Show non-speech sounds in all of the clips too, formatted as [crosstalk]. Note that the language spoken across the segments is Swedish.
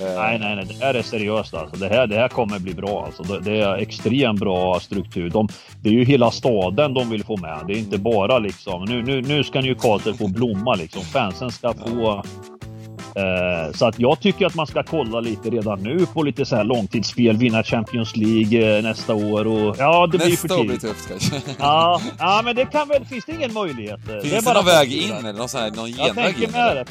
Nej, nej, nej. Det här är seriöst alltså. Det här, det här kommer bli bra alltså. Det, det är extremt bra struktur. De, det är ju hela staden de vill få med. Det är inte bara liksom nu, nu, nu ska Newcastle få blomma liksom. Fansen ska få Eh, så att jag tycker att man ska kolla lite redan nu på lite så här långtidsspel, vinna Champions League eh, nästa år och ja, det blir för Nästa år blir tidigt. tufft kanske. Ja, ja, men det kan väl, finns det ingen möjlighet? Finns det är bara någon väg in eller någon, sån här, någon Jag genväg tänker in? med det.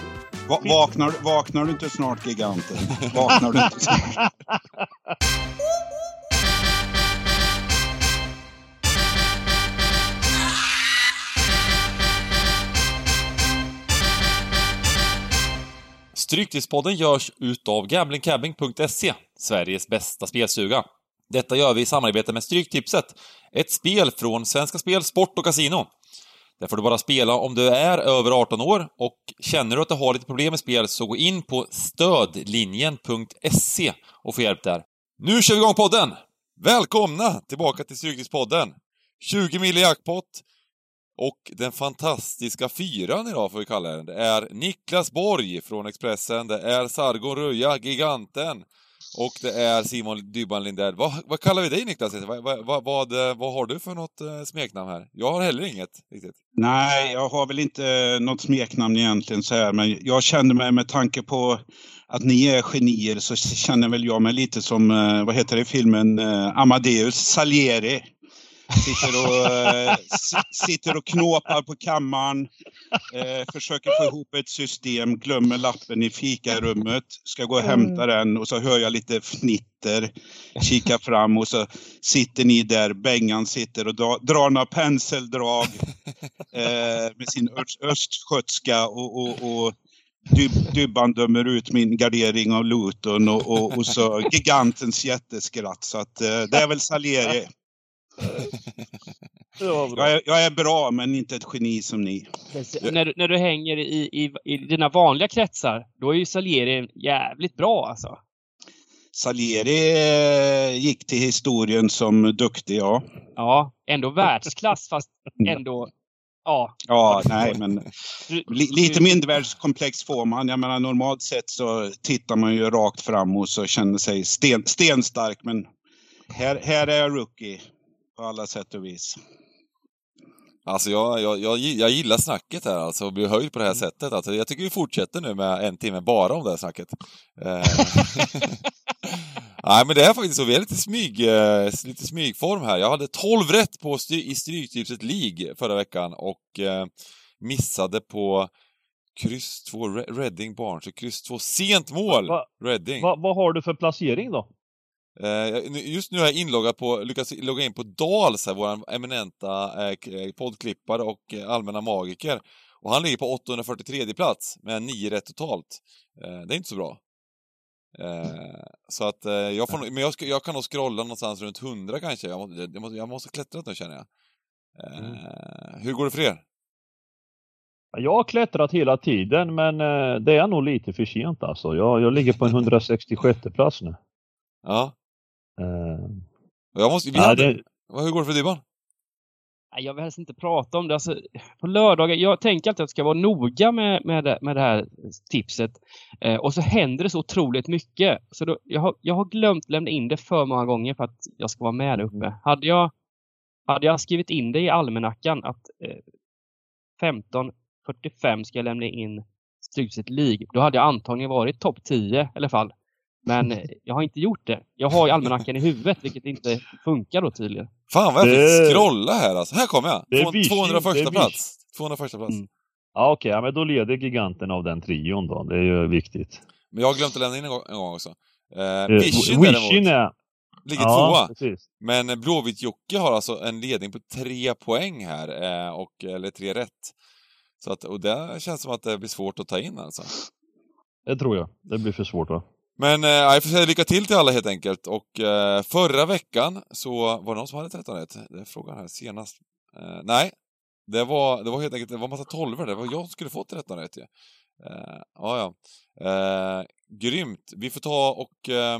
Va vaknar, vaknar du inte snart, giganten? Vaknar du inte snart? [laughs] Stryktipspodden görs utav gamblingcabbing.se, Sveriges bästa spelsuga. Detta gör vi i samarbete med Stryktipset, ett spel från Svenska Spel, Sport och Casino. Där får du bara spela om du är över 18 år och känner du att du har lite problem med spel så gå in på stödlinjen.se och få hjälp där. Nu kör vi igång podden! Välkomna tillbaka till Stryktipspodden! 20 mil i jackpot, och den fantastiska fyran idag får vi kalla den. Det är Niklas Borg från Expressen, det är Sargon Röja, giganten, och det är Simon Dybban Lindell. Vad, vad kallar vi dig Niklas? Vad, vad, vad, vad, har du för något eh, smeknamn här? Jag har heller inget riktigt. Nej, jag har väl inte eh, något smeknamn egentligen så här, men jag kände mig med tanke på att ni är genier så känner väl jag mig lite som, eh, vad heter det i filmen, Amadeus Salieri. Sitter och, eh, si- sitter och knåpar på kammaren, eh, försöker få ihop ett system, glömmer lappen i fikarummet, ska gå och hämta den och så hör jag lite fnitter, kikar fram och så sitter ni där, Bengan sitter och dra, drar några penseldrag eh, med sin öst, östgötska och, och, och Dyb, Dybban dömer ut min gardering av Luton och, och, och så gigantens jätteskratt. Så att eh, det är väl Salieri. Jag är, jag är bra men inte ett geni som ni. Precis. När, du- när du hänger i, i, i dina vanliga kretsar, då är ju Salieri jävligt bra alltså. Salieri eh, gick till historien som duktig, ja. Ja, ändå världsklass fast [laughs] ändå... Ja. Ja, nej men lite mindervärdeskomplex får man. Jag menar normalt sett så tittar man ju rakt fram och så känner sig sten, stenstark men här, här är jag rookie på alla sätt och vis. Alltså jag, jag, jag, jag gillar snacket här alltså, och blir höjd på det här sättet. Alltså, jag tycker vi fortsätter nu med en timme bara om det här snacket. Eh, [laughs] Nej men det är faktiskt så, vi är lite, smyg, eh, lite smygform här. Jag hade 12 rätt på st- i Stryktipset League förra veckan och eh, missade på kryss 2 Re- Reading Barnes, kryss 2 sent mål Va- Reading. Va, vad har du för placering då? Eh, just nu är jag inloggad på, lyckats logga in på Dals, här, vår eminenta eh, eh, poddklippare och allmänna magiker. Och han ligger på 843 plats med 9 rätt totalt. Det är inte så bra. Så att jag får men jag, ska, jag kan nog scrolla någonstans runt 100 kanske. Jag måste, jag måste, jag måste klättra nu känner jag. Eh, Hur går det för er? Jag har klättrat hela tiden men det är nog lite för sent alltså. Jag, jag ligger på en [laughs] 166 plats nu. Ja. Eh, Jag måste, vi ja, hade, det, Hur går det för Dybban? Jag vill helst inte prata om det. Alltså, på lördagar, jag tänker alltid att jag ska vara noga med, med, det, med det här tipset. Eh, och så händer det så otroligt mycket. Så då, jag, har, jag har glömt lämna in det för många gånger för att jag ska vara med där uppe. Hade jag, hade jag skrivit in det i almanackan att eh, 15.45 ska jag lämna in Stryktipset League, då hade jag antagligen varit topp 10 i alla fall. Men eh, jag har inte gjort det. Jag har ju almanackan i huvudet, vilket inte funkar då tydligen. Fan vad jag Det- fick scrolla här alltså. Här kommer jag! Det är Två- vision, 201 det är plats. 201 plats. Mm. ja okej, ja, men då leder giganten av den trion då. Det är ju viktigt. Men jag har glömt att lämna in en gång, en gång också. Eh, Eh, Vision Wishin däremot är... ligger Ja, tvåa. precis. Men Blåvitt-Jocke har alltså en ledning på tre poäng här, eh, och, eller tre rätt. Så att, och det känns som att det blir svårt att ta in alltså. Det tror jag. Det blir för svårt va? Men eh, jag får säga lycka till till alla helt enkelt. Och eh, förra veckan så var det någon som hade 13 rätt. Det är frågan här senast. Eh, nej, det var, det var helt enkelt det var massa tolvor. Det var jag som skulle få 13 rätt ju. Eh, ja, ja. Eh, grymt. Vi får ta och eh,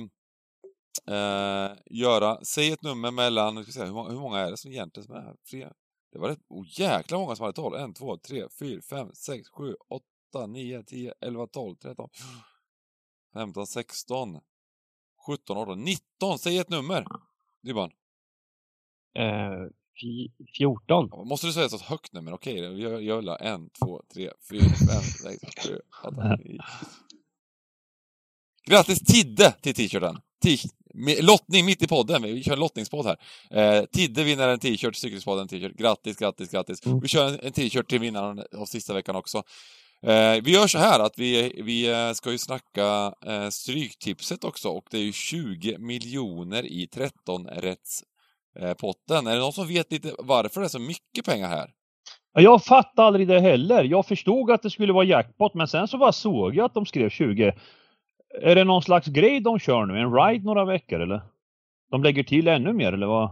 eh, göra, säg ett nummer mellan, ska säga, hur, många, hur många är det som egentligen som är här? Tre? Det var rätt, oh, jäkla många som hade 12. 1, 2, 3, 4, 5, 6, 7, 8, 9, 10, 11, 12, 13. 15, 16, 17, 18, 19. Säg ett nummer. Dybban. Eh, fi- 14. Måste du säga ett sånt högt nummer? Okej, okay, jag gör la en, två, tre, fyra, fem, sex, sju, [laughs] åtta, nio. Grattis Tidde till t-shirten! Lottning mitt i podden, vi kör en lottningspodd här. Eh, Tidde vinner en t-shirt, Cykelspodden t-shirt. Grattis, grattis, grattis. Mm. Vi kör en, en t-shirt till vinnaren av sista veckan också. Eh, vi gör så här att vi, vi eh, ska ju snacka eh, Stryktipset också och det är ju 20 miljoner i 13 rätts eh, potten. Är det någon som vet lite varför det är så mycket pengar här? Ja, Jag fattade aldrig det heller. Jag förstod att det skulle vara jackpot, men sen så bara såg jag att de skrev 20. Är det någon slags grej de kör nu? En ride några veckor eller? De lägger till ännu mer eller vad?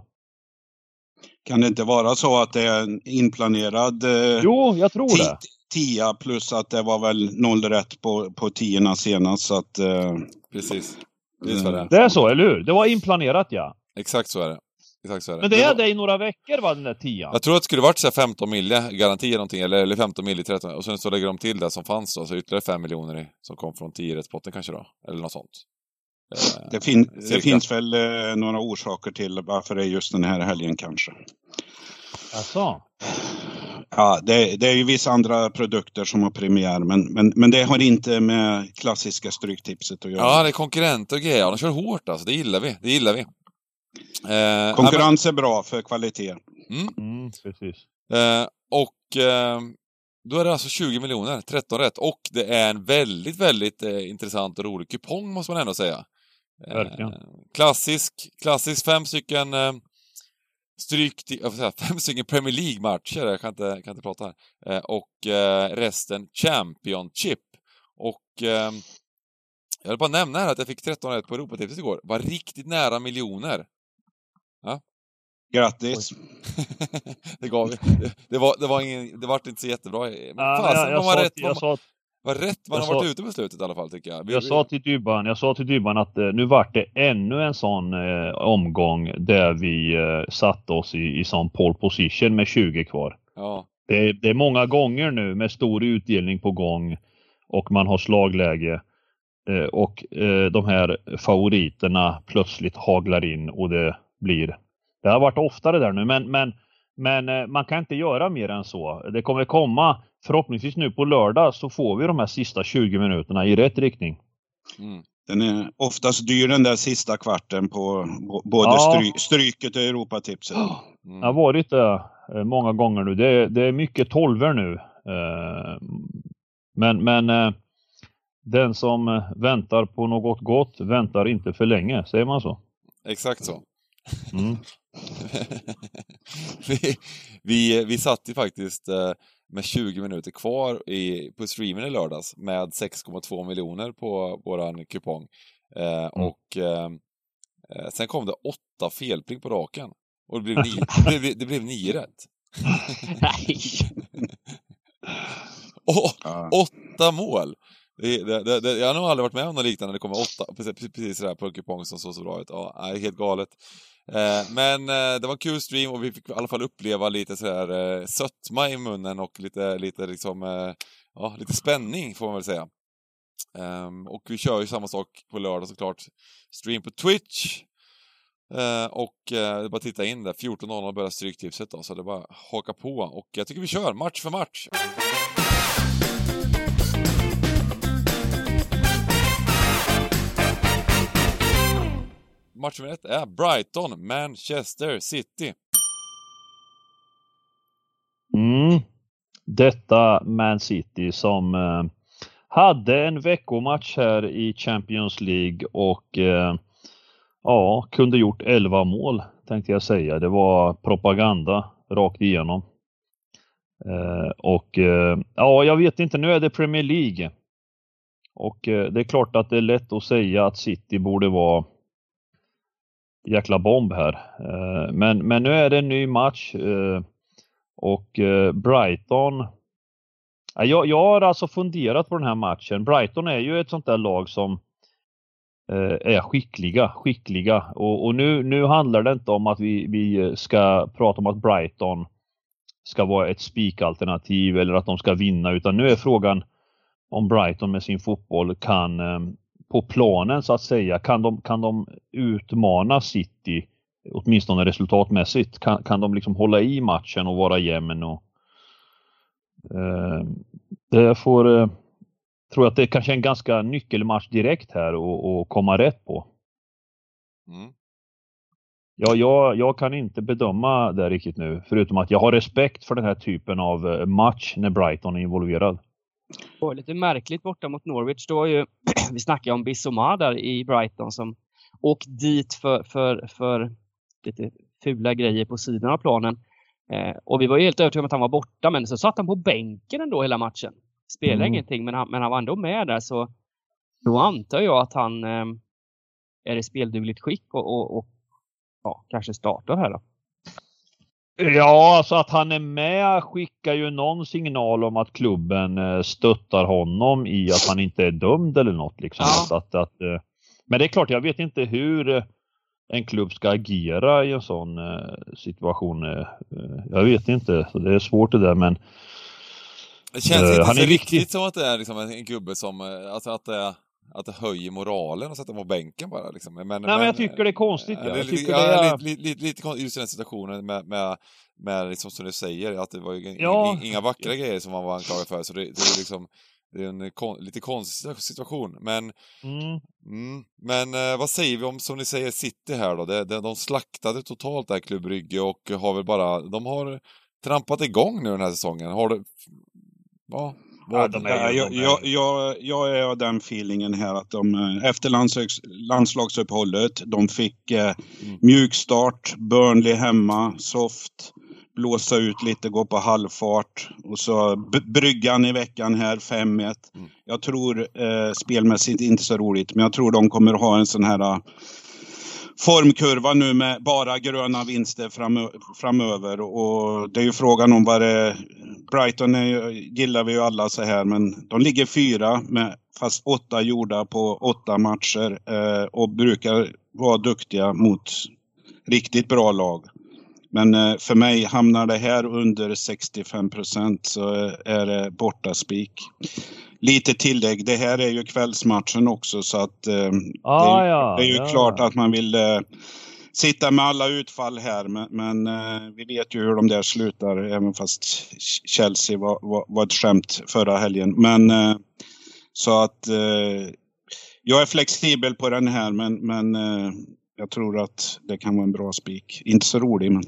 Kan det inte vara så att det är en inplanerad eh, Jo, jag tror det. Tia plus att det var väl noll rätt på, på tiorna senast så att... Eh, Precis. Det är så det är. Det är så, eller hur? Det var inplanerat ja. Exakt så är det. Exakt så är det. Men det är var- det i några veckor va, den där tian? Jag tror att det skulle varit så här 15 mille garanti eller någonting, eller, eller 15 mille i 13, och sen så lägger de till det som fanns då, så ytterligare 5 miljoner i, som kom från 10-rättspotten kanske då, eller något sånt. Eh, det, fin- det cirka. finns väl eh, några orsaker till varför det är just den här helgen kanske. Alltså. Ja, det, det är ju vissa andra produkter som har premiär men, men, men det har inte med klassiska Stryktipset att göra. Ja, det är konkurrenter och grejer. De kör hårt alltså, det gillar vi. Det gillar vi. Eh, Konkurrens är bra för kvalitet. men- mm, Mm, precis. eh, och eh, då är det alltså 20 miljoner, 13 rätt, och det är en väldigt, väldigt eh, intressant och rolig kupong måste man ändå säga. Eh, Verkligen. klassisk, klassisk fem stycken stryk, jag får säga, [laughs] fem stycken Premier League-matcher, jag kan inte, kan inte prata här, eh, och eh, resten Championship. Och eh, jag vill bara nämna här att jag fick 13 rätt på Europatipset igår, var riktigt nära miljoner. Grattis! [laughs] det gav det, det var, det var ingen, det vart inte så jättebra. Men Ja, men fasen jag, jag, man sa, rätt, jag, vad, sa, vad rätt man jag har varit sa- ute på slutet i alla fall tycker jag. Vi- jag vi- sa till Dybban, jag sa till Dybban att eh, nu vart det ännu en sån eh, omgång där vi eh, satte oss i, i sån pole position med 20 kvar. Ja, Det är, det är många gånger nu med stor utdelning på gång och man har slagläge. Eh, och eh, de här favoriterna plötsligt haglar in och det blir... Det har varit oftare där nu men, men, men eh, man kan inte göra mer än så. Det kommer komma, förhoppningsvis nu på lördag så får vi de här sista 20 minuterna i rätt riktning. mm. Den är oftast dyr den där sista kvarten på både Ja. stry, Stryket och Europatipset. Mm. Det har varit det eh, många gånger nu. Det, är- det är mycket tolver nu. Eh, Men, men eh, den som väntar på något gott väntar inte för länge, säger man så? Exakt så. Mm. [laughs] vi, vi, vi satt ju faktiskt eh, med 20 minuter kvar i, på streamen i lördags med 6,2 miljoner på våran kupong. Eh, Och eh, eh, sen kom det åtta felpling på raken. Och det blev nio, [laughs] det blev, det blev nio rätt. Nej! Och, Ja. åtta mål! Det, det, det, jag har nog aldrig varit med om något liknande det kommer åtta, precis, precis sådär på en kupong som såg så bra ut. Ja, helt galet. Eh, men eh, det var en kul stream och vi fick i alla fall uppleva lite sådär eh, sötma i munnen och lite, lite liksom, eh, ja, lite spänning får man väl säga. Ehm, och vi kör ju samma sak på lördag såklart. Stream på Twitch. Och det är bara att titta in där. 14.00 börjar Stryktipset då, så det är bara att haka på. Och jag tycker vi kör match för match. Match nummer ett är Brighton, Manchester City. Mm. Detta Man City som eh, hade en veckomatch här i Champions League och eh, ja, kunde gjort 11 mål tänkte jag säga. Det var propaganda rakt igenom. Eh, och eh, ja, jag vet inte, nu är det Premier League. Och eh, det är klart att det är lätt att säga att City borde vara jäkla bomb här. Eh, men, men nu är det en ny match. Eh, och eh, Brighton. Jag, jag har alltså funderat på den här matchen. Brighton är ju ett sånt där lag som är skickliga, skickliga. Och, och nu, nu handlar det inte om att vi, vi ska prata om att Brighton ska vara ett spikalternativ eller att de ska vinna utan nu är frågan om Brighton med sin fotboll kan, på planen så att säga, kan de, kan de utmana City åtminstone resultatmässigt? Kan, kan de liksom hålla i matchen och vara jämn? Och, eh, det får, eh, tror att det är kanske en ganska nyckelmatch direkt här och, och komma rätt på. Mm. Ja, jag, jag kan inte bedöma det riktigt nu, förutom att jag har respekt för den här typen av eh, match när Brighton är involverad. Det var lite märkligt borta mot Norwich. Då var ju, [clears throat] vi snackade om Bissoma där i Brighton som åkt dit för, för, för lite fula grejer på sidan av planen. Eh, och vi var ju helt övertygade om att han var borta, men så satt han på bänken ändå hela matchen. Spelade mm. ingenting, men han, men han var ändå med där så då antar jag att han eh, är i speldugligt skick och, och, och ja, kanske startar här då. Ja, alltså att han är med skickar ju någon signal om att klubben eh, stöttar honom i att han inte är dömd eller något. Liksom. Ja. Att, att, eh, men det är klart, jag vet inte hur eh, en klubb ska agera i en sån situation. Jag vet inte, det är svårt det där men det känns inte han är så riktigt som att det är liksom en gubbe som, alltså att det är att det höjer moralen att sätta på bänken bara. Liksom. Men, Nej, men, men jag tycker det är konstigt. Ja. Det, jag tycker ja, det är... lite, lite, lite konstigt just den situationen med, med, med liksom, som du säger, att det var ju ja. inga vackra grejer som man var anklagad för. Så det, det är liksom det är en kon, lite konstig situation. Men, mm. Mm, men eh, vad säger vi om, som ni säger, City här då? Det, det, de slaktade totalt det här Klubb Brygge och har väl bara, de har trampat igång nu den här säsongen. Har det, ja, Ja, de är, jag, jag, jag, jag, är av den feelingen här att de eh, efter landslags, landslagsuppehållet, de fick eh, mm. mjukstart, Burnley hemma, soft, blåsa ut lite, gå på halvfart och så bryggan i veckan här 5-1. Mm. Jag tror eh, spelmässigt inte så roligt, men jag tror de kommer ha en sån här formkurva nu med bara gröna vinster framöver. Och det är ju frågan om vad det Brighton är, gillar vi ju alla så här, men de ligger fyra med fast åtta gjorda på åtta matcher eh, och brukar vara duktiga mot riktigt bra lag. Men eh, för mig hamnar det här under 65 procent så är det borta spik lite tillägg. Det här är ju kvällsmatchen också så att eh, ah, det, är, ja, det, är ju ja. klart att man vill eh, sitta med alla utfall här. Men, men eh, vi vet ju hur de där slutar även fast Chelsea var, var, var ett skämt förra helgen. Men eh, så att eh, jag är flexibel på den här men, men eh, jag tror att det kan vara en bra spik. Inte så rolig men.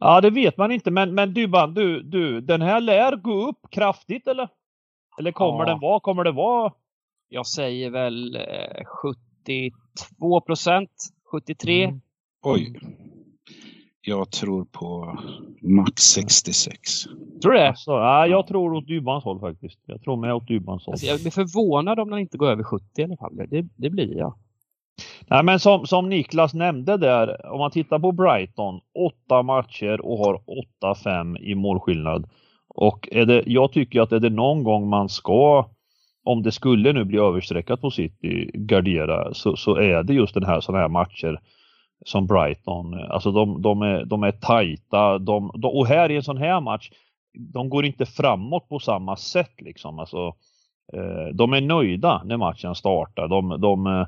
Ja, det vet man inte. Men, men Dybban, du, du, den här lär gå upp kraftigt eller? Eller kommer ja. den vara? Kommer det vara? Jag säger väl 72 eh, procent, 73. Mm. Oj. Jag tror på max 66. Tror du det? Alltså, ja, jag tror åt Dybbans håll faktiskt. Jag tror med åt Dybbans håll. Alltså, jag blir förvånad om den inte går över 70 i alla fall. Det, det blir jag. Nej, men som, som Niklas nämnde där, om man tittar på Brighton, åtta matcher och har 8-5 i målskillnad. Och är det, jag tycker att är det någon gång man ska, om det skulle nu bli överstreckat på City, gardera så, så är det just den här sådana här matcher som Brighton. Alltså de, de, är, de är tajta de, de, och här i en sån här match, de går inte framåt på samma sätt liksom. Alltså, eh, de är nöjda när matchen startar. De, de, eh,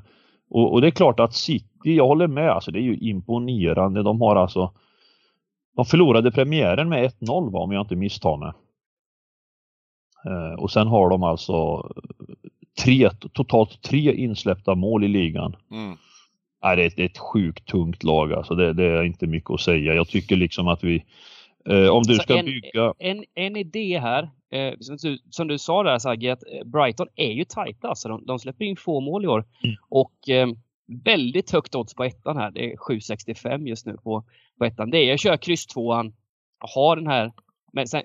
och, och, det är klart att City, jag håller med, alltså det är ju imponerande. De har alltså de förlorade premiären med 1-0 va, om jag inte misstar mig. Eh, och sen har de alltså tre, totalt tre insläppta mål i ligan. Mm. Nej, det, är ett, ett sjukt tungt lag alltså. Det, det, är inte mycket att säga. Jag tycker liksom att vi, eh, om du ska en, bygga... En, en idé här, eh, som, du, som, du sa där Sagge, att Brighton är ju tajta alltså. De, de släpper in få mål i år. Mm. Och eh, väldigt högt odds på ettan här. Det är 7,65 just nu på, på ettan. Det är att köra kryss tvåan, ha den här. Men sen,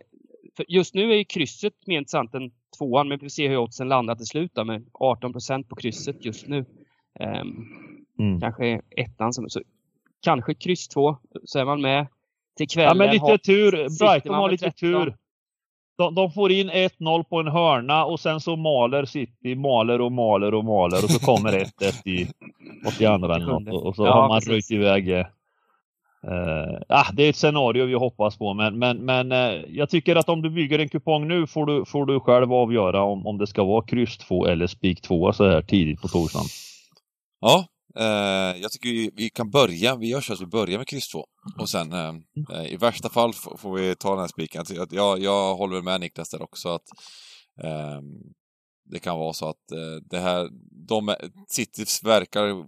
just nu är ju krysset mer intressant än tvåan, men vi får se hur oddsen landar till slut då, med 18% på krysset just nu. Um, mm. Kanske ettan som, så kanske kryss två, så är man med till kvällen. Ja, men lite har, tur. Brighton har lite 13. tur. De, de, får in 1-0 på en hörna och sen så maler City, maler och maler och maler och så kommer 1-1 i 82 eller något och så ja, har man röjt iväg Uh, ah, det är ett scenario vi hoppas på men, men, men uh, jag tycker att om du bygger en kupong nu får du, får du själv avgöra om, om det ska vara kryss 2 eller spik 2 så här tidigt på torsdagen. Ja, uh, jag tycker vi, vi, kan börja, vi gör så att vi börjar med kryss 2 och sen i värsta fall får vi ta den här spiken. Jag, jag håller med Niklas där också att det kan vara så att det här, de, City verkar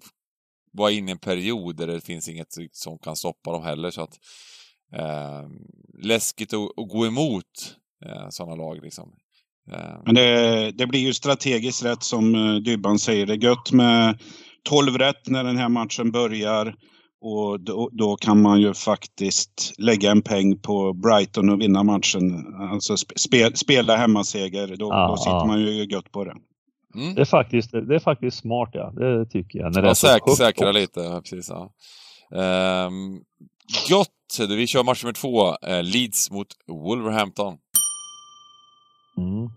vara inne i en period där det finns inget som kan stoppa dem heller. Så att, eh, läskigt att, att, gå emot eh, sådana lag. Liksom. Eh. Men det, det, blir ju strategiskt rätt som eh, Dybban säger. Det är gött med 12 rätt när den här matchen börjar. Och då, då, kan man ju faktiskt lägga en peng på Brighton och vinna matchen. Alltså spe, spela hemmaseger. Då, ah, då sitter ah. man ju gött på det. Mm. Det, är faktiskt, det är faktiskt smart, ja. Det tycker jag. När det ja, säk säkra också. lite, ja, precis. Ja. Ehm, gott! Vi kör match nummer två. Eh, Leeds mot Wolverhampton. Mm.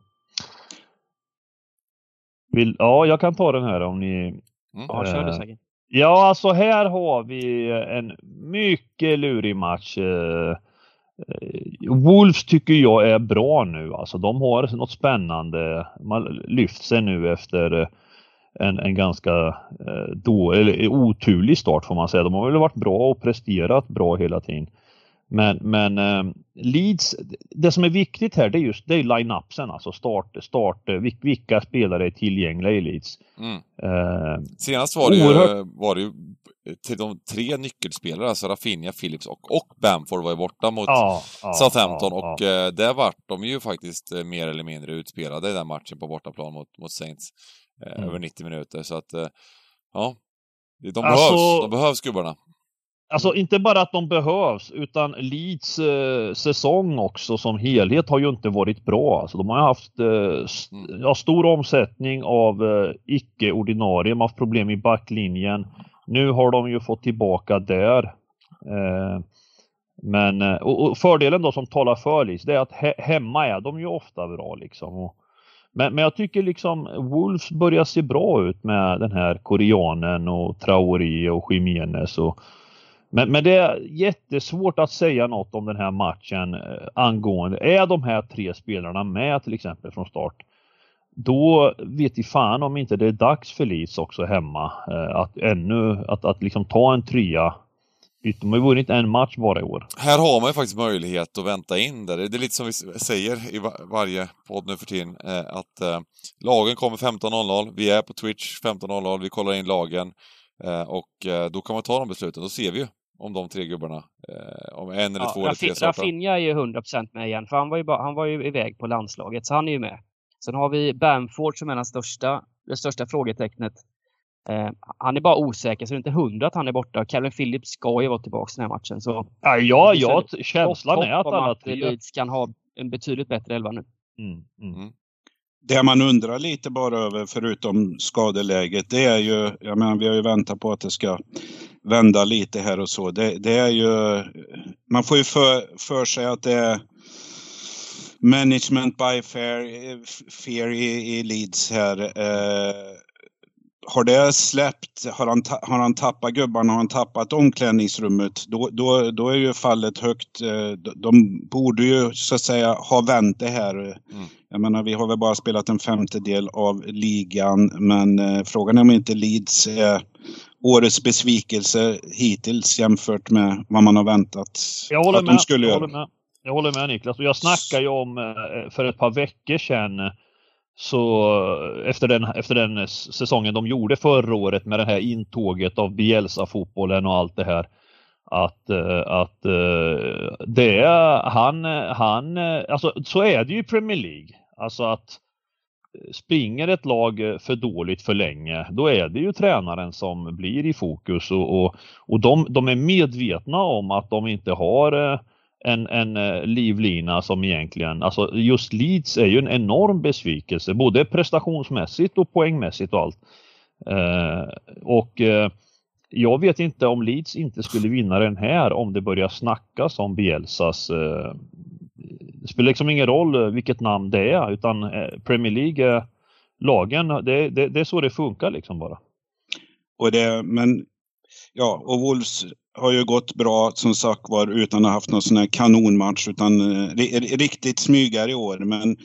Vill, ja, jag kan ta den här om ni... Mm. Ja, kör du säkert. Ja, alltså här har vi en mycket lurig match. Eh, Eh, Eh, Wolves tycker jag är bra nu. Alltså de har något spännande. Man lyft sig nu efter eh, en, en ganska eh, då, eller oturlig start får man säga. De har väl varit bra och presterat bra hela tiden. Men, men eh, Leeds, det som är viktigt här det är just det är line-upsen, alltså start, start, vilka spelare är tillgängliga i Leeds. Mm. Eh, Senast var det, ju, var det ju till de tre nyckelspelare, alltså Rafinha, Phillips och, och Bamford var ju borta mot ja, Southampton ja, och ja. Eh, där vart de ju faktiskt eh, mer eller mindre utspelade i den matchen på bortaplan mot, mot Saints eh, mm. över 90 minuter så att eh, ja, de alltså, behövs, de behövs gubbarna. Alltså inte bara att de behövs utan Leeds eh, säsong också som helhet har ju inte varit bra. Alltså, de har haft eh, mm. ja, stor omsättning av eh, icke-ordinarie, de har haft problem i backlinjen. Nu har de ju fått tillbaka där. Eh, men eh, och, och, fördelen då som talar för Leeds, det är att he hemma är de ju ofta bra liksom. Och, men, men jag tycker liksom Wolves börjar se bra ut med den här koreanen och Traoré och Jiménez och men, men det är jättesvårt att säga något om den här matchen eh, angående, är de här tre spelarna med till exempel från start? Då vet vi fan om inte det är dags för Leeds också hemma eh, att ännu, att, att liksom ta en trea de har ju vunnit en match bara i år. Här har man ju faktiskt möjlighet att vänta in det. Det är lite som vi säger i varje podd nu för tiden, eh, att eh, lagen kommer 15.00, vi är på Twitch 15.00, vi kollar in lagen eh, och eh, då kan man ta de besluten. Då ser vi ju om de tre gubbarna. om en eller ja, två eller tre startar. Rafinha är ju 100% med igen, för han var, ju bara, han var ju iväg på landslaget, så han är ju med. Sen har vi Bamford som är den största, det största frågetecknet. Eh, han är bara osäker, så det är inte hundra att han är borta. Calvin Phillips ska ju vara tillbaka i den här matchen. Så ja, ja, ja känslan är att alla tre... Leeds kan ha en betydligt bättre elva nu. Mm, mm. mm. Det man undrar lite bara över, förutom skadeläget, det är ju, jag menar vi har ju väntat på att det ska vända lite här och så. Det, det är ju, man får ju för, för sig att det är management by fair, eh, fear i, i Leeds här. Eh, har det släppt, har han, har han tappat gubbarna, har han tappat omklädningsrummet, då, då, då är ju fallet högt. Eh, de borde ju så att säga ha vänt det här. Mm. Jag menar, vi har väl bara spelat en femtedel av ligan, men eh, frågan är om inte Leeds är årets besvikelse hittills jämfört med vad man har väntat jag håller att med, de skulle jag göra. Jag håller med Niklas och jag snackade ju om eh, för ett par veckor sedan så eh, efter den, efter den säsongen de gjorde förra året med det här intåget av Bielsa-fotbollen och allt det här. Att, eh, att eh, det är, han, han, alltså så är det ju i Premier League. Alltså att springer ett lag för dåligt för länge, då är det ju tränaren som blir i fokus och, och, och de, de är medvetna om att de inte har en, en eh, livlina som egentligen, alltså just Leeds är ju en enorm besvikelse både prestationsmässigt och poängmässigt och allt. Eh, och eh, jag vet inte om Leeds inte skulle vinna den här om det börjar snackas om Bielsas eh, det spelar liksom ingen roll vilket namn det är utan eh, Premier League lagen, det, det, det, är så det funkar liksom bara. Och det, men ja, och Wolves har ju gått bra som sagt var utan att ha haft någon sån här kanonmatch utan eh, riktigt smygare i år. Men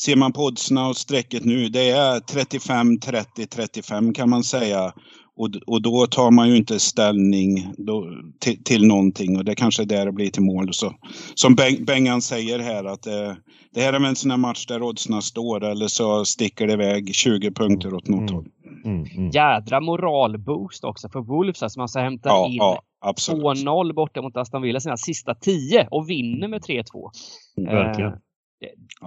ser man på oddsen och strecket nu, det är 35, 30, 35 kan man säga. Och, och då tar man ju inte ställning då, till, till någonting och det kanske är där det blir till mål. Så, som Beng, Bengan säger här att eh, det här är en sån här match där oddsen står eller så sticker det iväg 20 punkter åt något mm. håll. Mm, mm. Jädra moralboost också för Wolves. Alltså man ska hämta ja, in ja, 2-0 borta mot Aston Villa sina sista 10 och vinner med 3-2. Verkligen. Eh,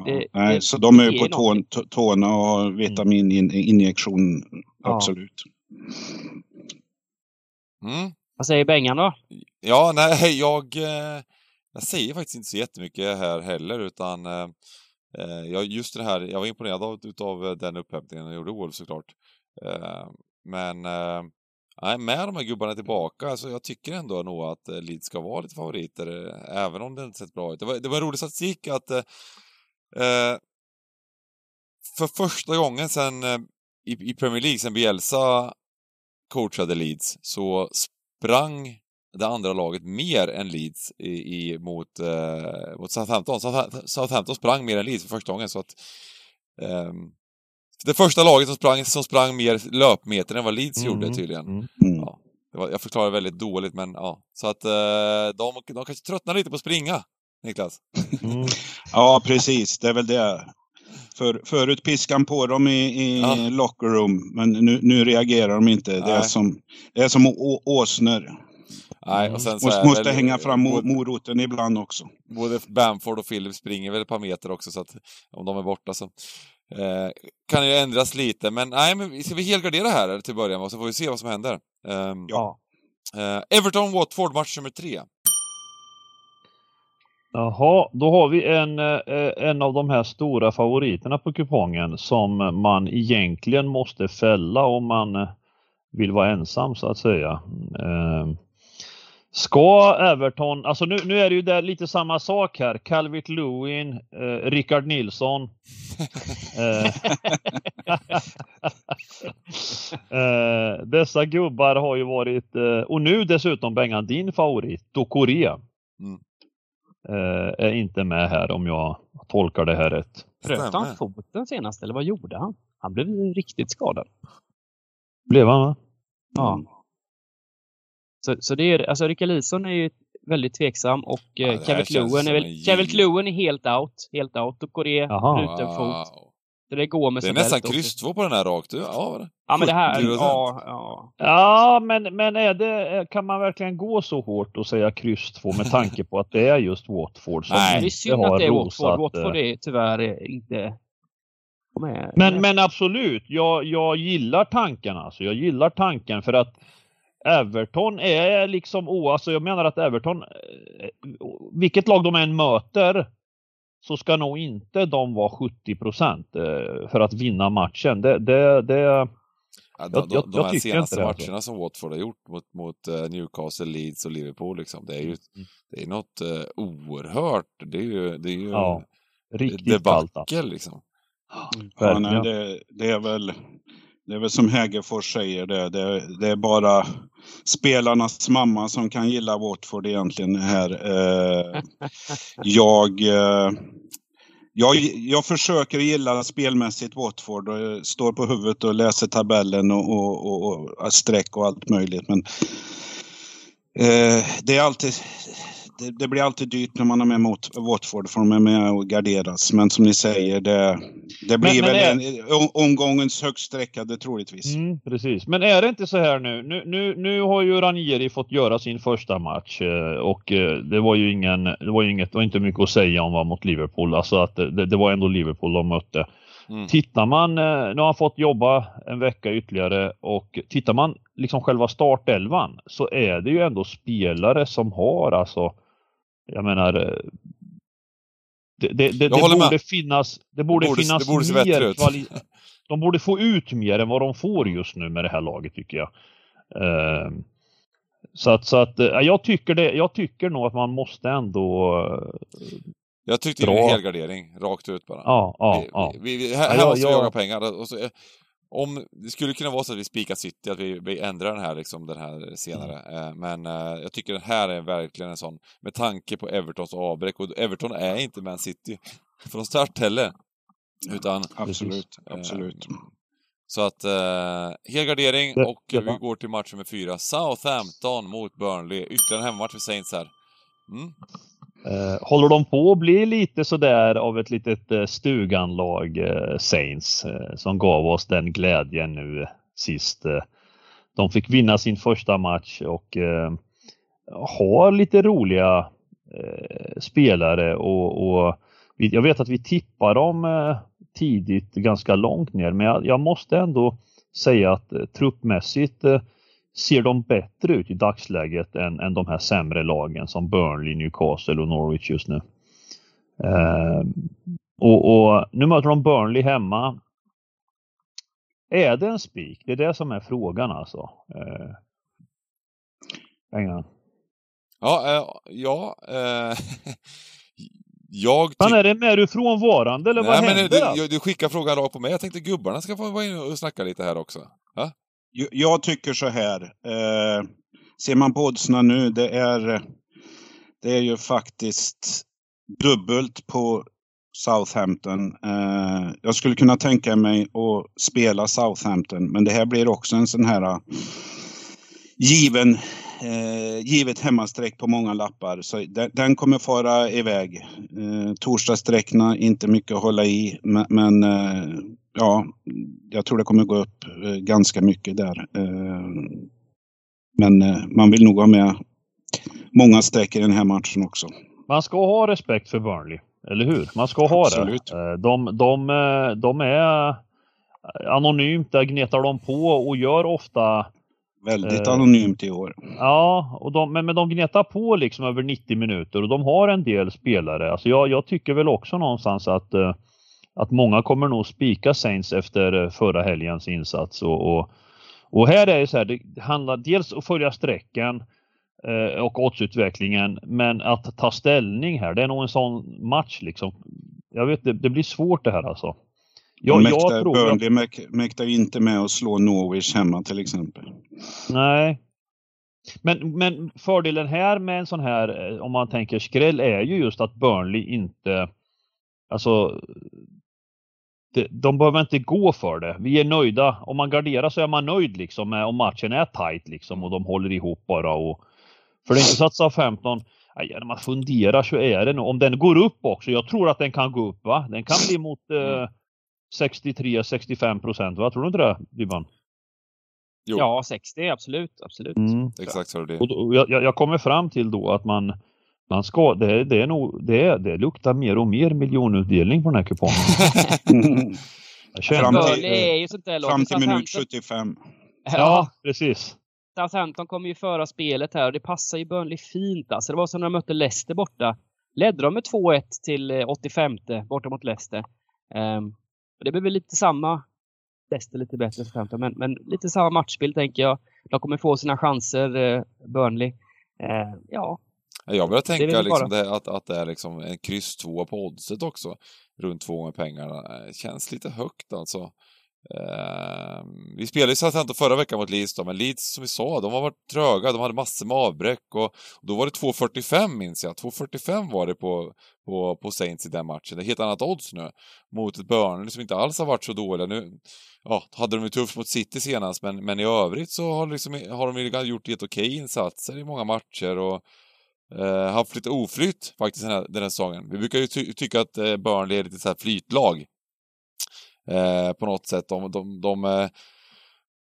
det, det, nej, det, så de är ju på tå, tårna och har vitamininjektion. Absolut. Mm. Vad säger Bengan då? Ja, nej, jag, eh, jag säger faktiskt inte så jättemycket här heller, utan eh, eh, just det här, jag var imponerad av utav den upphämtningen jag gjorde Wolves såklart. Men nej, med de här gubbarna tillbaka, alltså jag tycker ändå nog att Leeds ska vara lite favoriter, även om det inte sett bra ut. Det var, det var en rolig statistik att eh, för första gången sen i, i Premier League, sen Bielsa coachade Leeds så sprang det andra laget mer än Leeds i, i mot, eh, mot Southampton. Southampton sprang mer än Leeds för första gången så att eh, det första laget som sprang, som sprang mer löpmeter än vad Leeds mm. gjorde tydligen. Mm. mm. Ja, var, jag förklarar väldigt dåligt men ja, så att eh, de, de kanske tröttnar lite på att springa, Niklas. Mm. [laughs] ja, precis, det är väl det. För, förut piskan på dem i, i ja. locker room, men nu, nu reagerar de inte. Det är som, det är som åsnor. Nej, och sen måste, måste väl, hänga fram moroten ibland också. Både Bamford och Philip springer väl ett par meter också, så att om de är borta så eh, kan det ändras lite. Men nej, men ska vi helgardera här till början och så får vi se vad som händer. Eh, ja. Eh, Everton-Watford, match nummer tre. Jaha, då har vi en, eh, en av de här stora favoriterna på kupongen som man egentligen måste fälla om man eh, vill vara ensam så att säga. Ehm, ska Everton, alltså nu, nu är det ju där lite samma sak här. Calvert Lewin, eh, Rickard Nilsson. [laughs] eh, [laughs] eh, dessa gubbar har ju varit, eh, och nu dessutom Bengan, din favorit, Dokore. Mm är inte med här om jag tolkar det här rätt. Bröt han foten senast eller vad gjorde han? Han blev riktigt skadad. Blev han va? Ja. Mm. Så, så det är, alltså Rickard Lison är ju väldigt tveksam och ja, eh, Kevin Lewin är väl, Kevin Lewin är helt out. Helt out och Coré bruten wow. fot. Så det går med Det är nästan kryss två på den här rakt. Ja, ja men det här, ja, ja. Ja, men, men är det, kan man verkligen gå så hårt och säga kryss två med tanke på att det är just Watford som Nej. Det är synd att det är Watford. Watford är tyvärr inte med. Men, men absolut, jag, jag gillar tanken alltså. Jag gillar tanken för att Everton är liksom, oh, alltså jag menar att Everton, eh, vilket lag de än möter, så ska nog inte de vara 70 procent eh, för att vinna matchen. Det, det, det, ja, de, jag, jag, de här senaste det, matcherna alltså. som Watford har gjort mot, mot eh, Newcastle, Leeds och Liverpool, liksom, det är ju mm. det är något uh, oerhört. Det är ju, det är ju ja, riktigt debacle liksom. Ja, nej, det, det, är väl det är väl som Hägerfors säger, det, det, det är bara spelarnas mamma som kan gilla Watford egentligen här. Eh, jag, eh, jag, jag försöker gilla spelmässigt Watford och står på huvudet och läser tabellen och, och, och, och streck och allt möjligt. Men eh, det är alltid det, det, blir alltid dyrt när man är med mot Watford för de är med och garderas. Men som ni säger, det, det blir men, men väl är... en, omgångens högst sträckade troligtvis. Mm, precis, men är det inte så här nu? Nu, nu, nu har ju Ranieri fått göra sin första match eh, och eh, det var ju ingen, det var ju inget, det var inte mycket att säga om vad mot Liverpool. Alltså att det, det var ändå Liverpool de mötte. Mm. Tittar man, eh, nu har han fått jobba en vecka ytterligare och tittar man liksom själva startelvan så är det ju ändå spelare som har alltså jag menar, eh, det, det, det, det borde finnas, det borde, borde finnas det borde mer kvali De borde få ut mer än vad de får just nu med det här laget tycker jag. Uh, så att, så att uh, jag, tycker det, jag tycker nog att man måste ändå uh, Jag tyckte det var en helgardering, rakt ut bara. Ja, ja, vi, ja. Vi, vi, här, här ja, måste vi jaga pengar. Och så, om det skulle kunna vara så att vi spikar City, att vi, vi ändrar den här, liksom, den här senare. Mm. Men uh, jag tycker den här är verkligen en sån, med tanke på Evertons avbräck, och Everton är inte Man City från start heller. Utan... Absolut, absolut. Uh, så att, uh, helgardering och vi går till match nummer fyra. Southampton mot Burnley. Ytterligare en hemmamatch för Saints här. Mm. Eh, håller de på att bli lite sådär av ett litet eh, stuganlag, eh, Saints, som gav oss den glädjen nu sist. de fick vinna sin första match och har lite roliga spelare och, och vi, jag vet att vi tippar dem tidigt ganska långt ner men jag, jag måste ändå säga att truppmässigt ser de bättre ut i dagsläget än, än de här sämre lagen som Burnley, Newcastle och Norwich just nu. Eh, och, och, nu möter de Burnley hemma. Är det en spik? Det är det som är frågan alltså. Eh, England. Ja, äh, ja. Äh, [laughs] jag Han är det med du frånvarande eller Nej, vad men händer? Du, du skickar frågan rakt på mig. Jag tänkte gubbarna ska få vara inne och snacka lite här också. Ja? Jag tycker så här. Eh, ser man på oddsen nu, det är, det är ju faktiskt dubbelt på Southampton. Eh, jag skulle kunna tänka mig att spela Southampton, men det här blir också en sån här eh, given, eh, givet hemmasträck på många lappar. Så den, den kommer fara iväg. Eh, Torsdagssträckorna, inte mycket att hålla i, men, men eh, ja, jag tror det kommer gå upp eh, ganska mycket där. Eh, men eh, man vill nog ha med många streck i den här matchen också. Man ska ha respekt för Burnley, eller hur? Man ska ha Absolut. det. De, de, de är anonymt, där gnetar de på och gör ofta Väldigt anonymt i år. Ja, och de, men, men de gnetar på liksom över 90 minuter och de har en del spelare. Alltså jag, jag tycker väl också någonstans att att många kommer nog spika Saints efter eh, förra helgens insats. Och, och, och här är det så här, det handlar dels om att följa sträckan eh, och oddsutvecklingen, men att ta ställning här, det är nog en sån match liksom. Jag vet, det, det blir svårt det här alltså. Jag, mäktar, jag tror Burnley mäk, mäktar inte med att slå Norwich hemma till exempel. Nej. Men, men fördelen här med en sån här, eh, om man tänker skräll, är ju just att Burnley inte Alltså de behöver inte gå för det. Vi är nöjda. Om man garderar så är man nöjd liksom med om matchen är tight liksom och de håller ihop bara. Och, för det är inte så att sa 15 när man funderar så är det nog, om den går upp också, jag tror att den kan gå upp va? Den kan bli mot eh, 63-65 procent va? Tror du inte det Dybban? Ja, 60 absolut, absolut. Mm. Exakt så är det. Och jag, jag kommer fram till då att man man ska, det, det, är nog, det, det luktar mer och mer miljonutdelning på den här kupongen. [laughs] fram till, fram till minut 75. Ja, precis. Southampton kommer ju föra spelet här och det passar ju Burnley fint. Alltså, det var som när de mötte Leicester borta. Ledde de med 2-1 till 85 eh, borta mot Leicester. Um, det blir väl lite samma. Leicester lite bättre Southampton, men, men lite samma matchbild tänker jag. De kommer få sina chanser, uh, Burnley. Uh, ja, jag börjar tänka liksom det, att, att det är liksom en kryss 2 på oddset också. Runt två gånger pengarna. Det känns lite högt alltså. Uh, vi spelade ju Southampton förra veckan mot Leeds då, men Leeds som vi sa, de har varit tröga, de hade massor med avbräck och, och då var det 2.45 minns jag. 2.45 var det på, på, på Saints i den matchen. Det är helt annat odds nu. Mot ett Burnley som inte alls har varit så dåliga. Nu ja, hade de ju tufft mot City senast, men, men i övrigt så har, liksom, har de gjort helt okej insatser i många matcher och eh, haft lite oflytt faktiskt den här, den här säsongen. Vi brukar ju ty tycka att eh, Burnley är lite så här flytlag. Eh, på något sätt. De, de, de eh,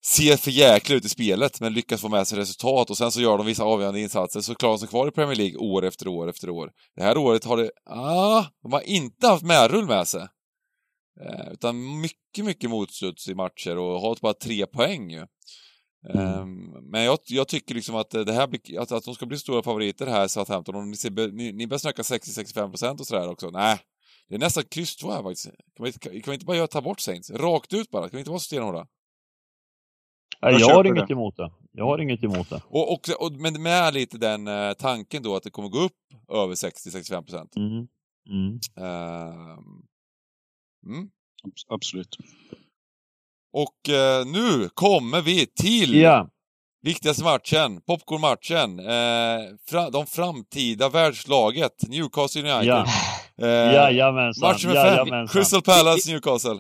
ser för jäkla ut i spelet men lyckas få med sig resultat och sen så gör de vissa avgörande insatser så klarar de sig kvar i Premier League år efter år efter år. Det här året har det, ah, de har inte haft medrull med sig. Eh, utan mycket, mycket motstuds i matcher och har bara tre poäng ju. Mm. Um, men jag, jag, tycker liksom att det här att, att de ska bli stora favoriter här, Southampton, och ni, ser, ni, ni börjar snacka 60-65% och sådär också. Nej, det är nästan kryss två här faktiskt. Kan vi, kan, kan vi inte bara göra, ta bort Saints? Rakt ut bara, kan vi inte vara så stenhårda? Nej, jag, jag har inget det. emot det. Jag har inget emot det. Och, och, och, men med lite den uh, tanken då att det kommer gå upp över 60-65%. Mm. Mm. Uh, mm. Absolut. Och eh, nu kommer vi till Ja, viktigaste matchen, popcornmatchen. Eh, fra, de framtida världslaget, Newcastle United. ja, Eh, jajamensan. match nummer fem, jajamensan. Crystal Palace, Newcastle.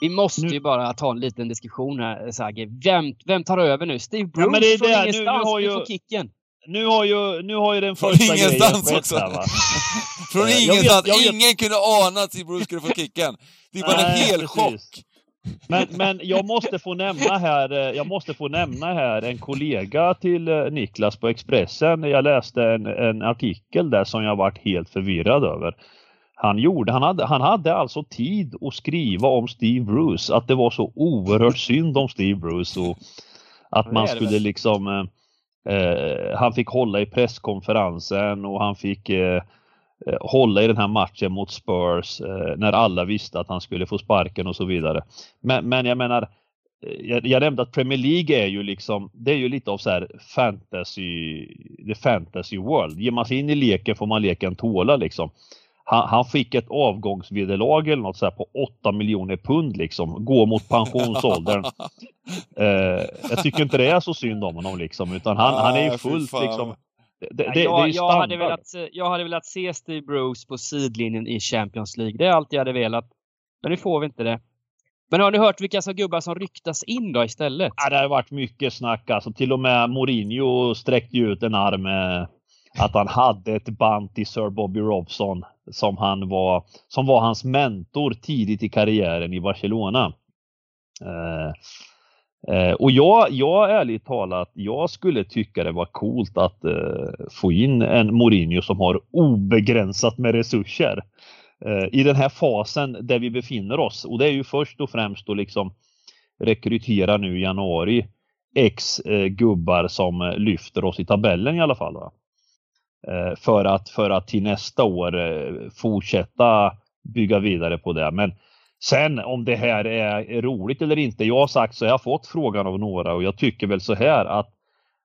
Vi måste Nu- ju bara ta en liten diskussion här, Sagge. Vem, vem tar över nu? Steve Bruce Ja, men det är från det. Nu- nu ingenstans har ju- får kicken. Nu har ju, nu har ju den Från första ingenstans grejen också. skett här va. [laughs] Från Eh, jag ingenstans, vet- jag vet- ingen kunde ana att Steve Bruce skulle få kicken. Det var en Nej, hel precis. chock. Men, men jag måste få nämna här, eh, jag måste få nämna här en kollega till eh, Niklas på Expressen. Jag läste en, en artikel där som jag varit helt förvirrad över. Han gjorde, han hade, han hade alltså tid att skriva om Steve Bruce, att det var så oerhört synd om Steve Bruce och att man skulle liksom eh, eh, han fick hålla i presskonferensen och han fick eh, hålla i den här matchen mot Spurs eh, när alla visste att han skulle få sparken och så vidare. Men, men jag menar, eh, jag, jag nämnde att Premier League är ju liksom, det är ju lite av så här fantasy, the fantasy world. Ger man sig in i leken får man leken tåla liksom. Han, han fick ett avgångsvederlag eller något så här på 8 miljoner pund liksom, gå mot pensionsåldern. [laughs] Eh, jag tycker inte det är så synd om honom liksom, utan han, han är ju fullt liksom det, det, Ja, det, jag, det jag, hade velat, jag hade velat se Steve Bruce på sidlinjen i Champions League. Det är allt jag hade velat. Men nu får vi inte det. Men har ni hört vilka som gubbar som ryktas in då istället? Ja, det har varit mycket snack alltså. Till och med Mourinho sträckte ju ut en arm eh, att han hade ett band till Sir Bobby Robson som han var, som var hans mentor tidigt i karriären i Barcelona. Eh, eh, och jag, jag ärligt talat, jag skulle tycka det var coolt att eh, få in en Mourinho som har obegränsat med resurser eh, i den här fasen där vi befinner oss. Och det är ju först och främst att liksom rekrytera nu i januari X eh, gubbar som eh, lyfter oss i tabellen i alla fall. Va? Eh, för, att, för att till nästa år eh, fortsätta bygga vidare på det. Men sen om det här är, roligt eller inte. Jag har sagt så jag har fått frågan av några och jag tycker väl så här att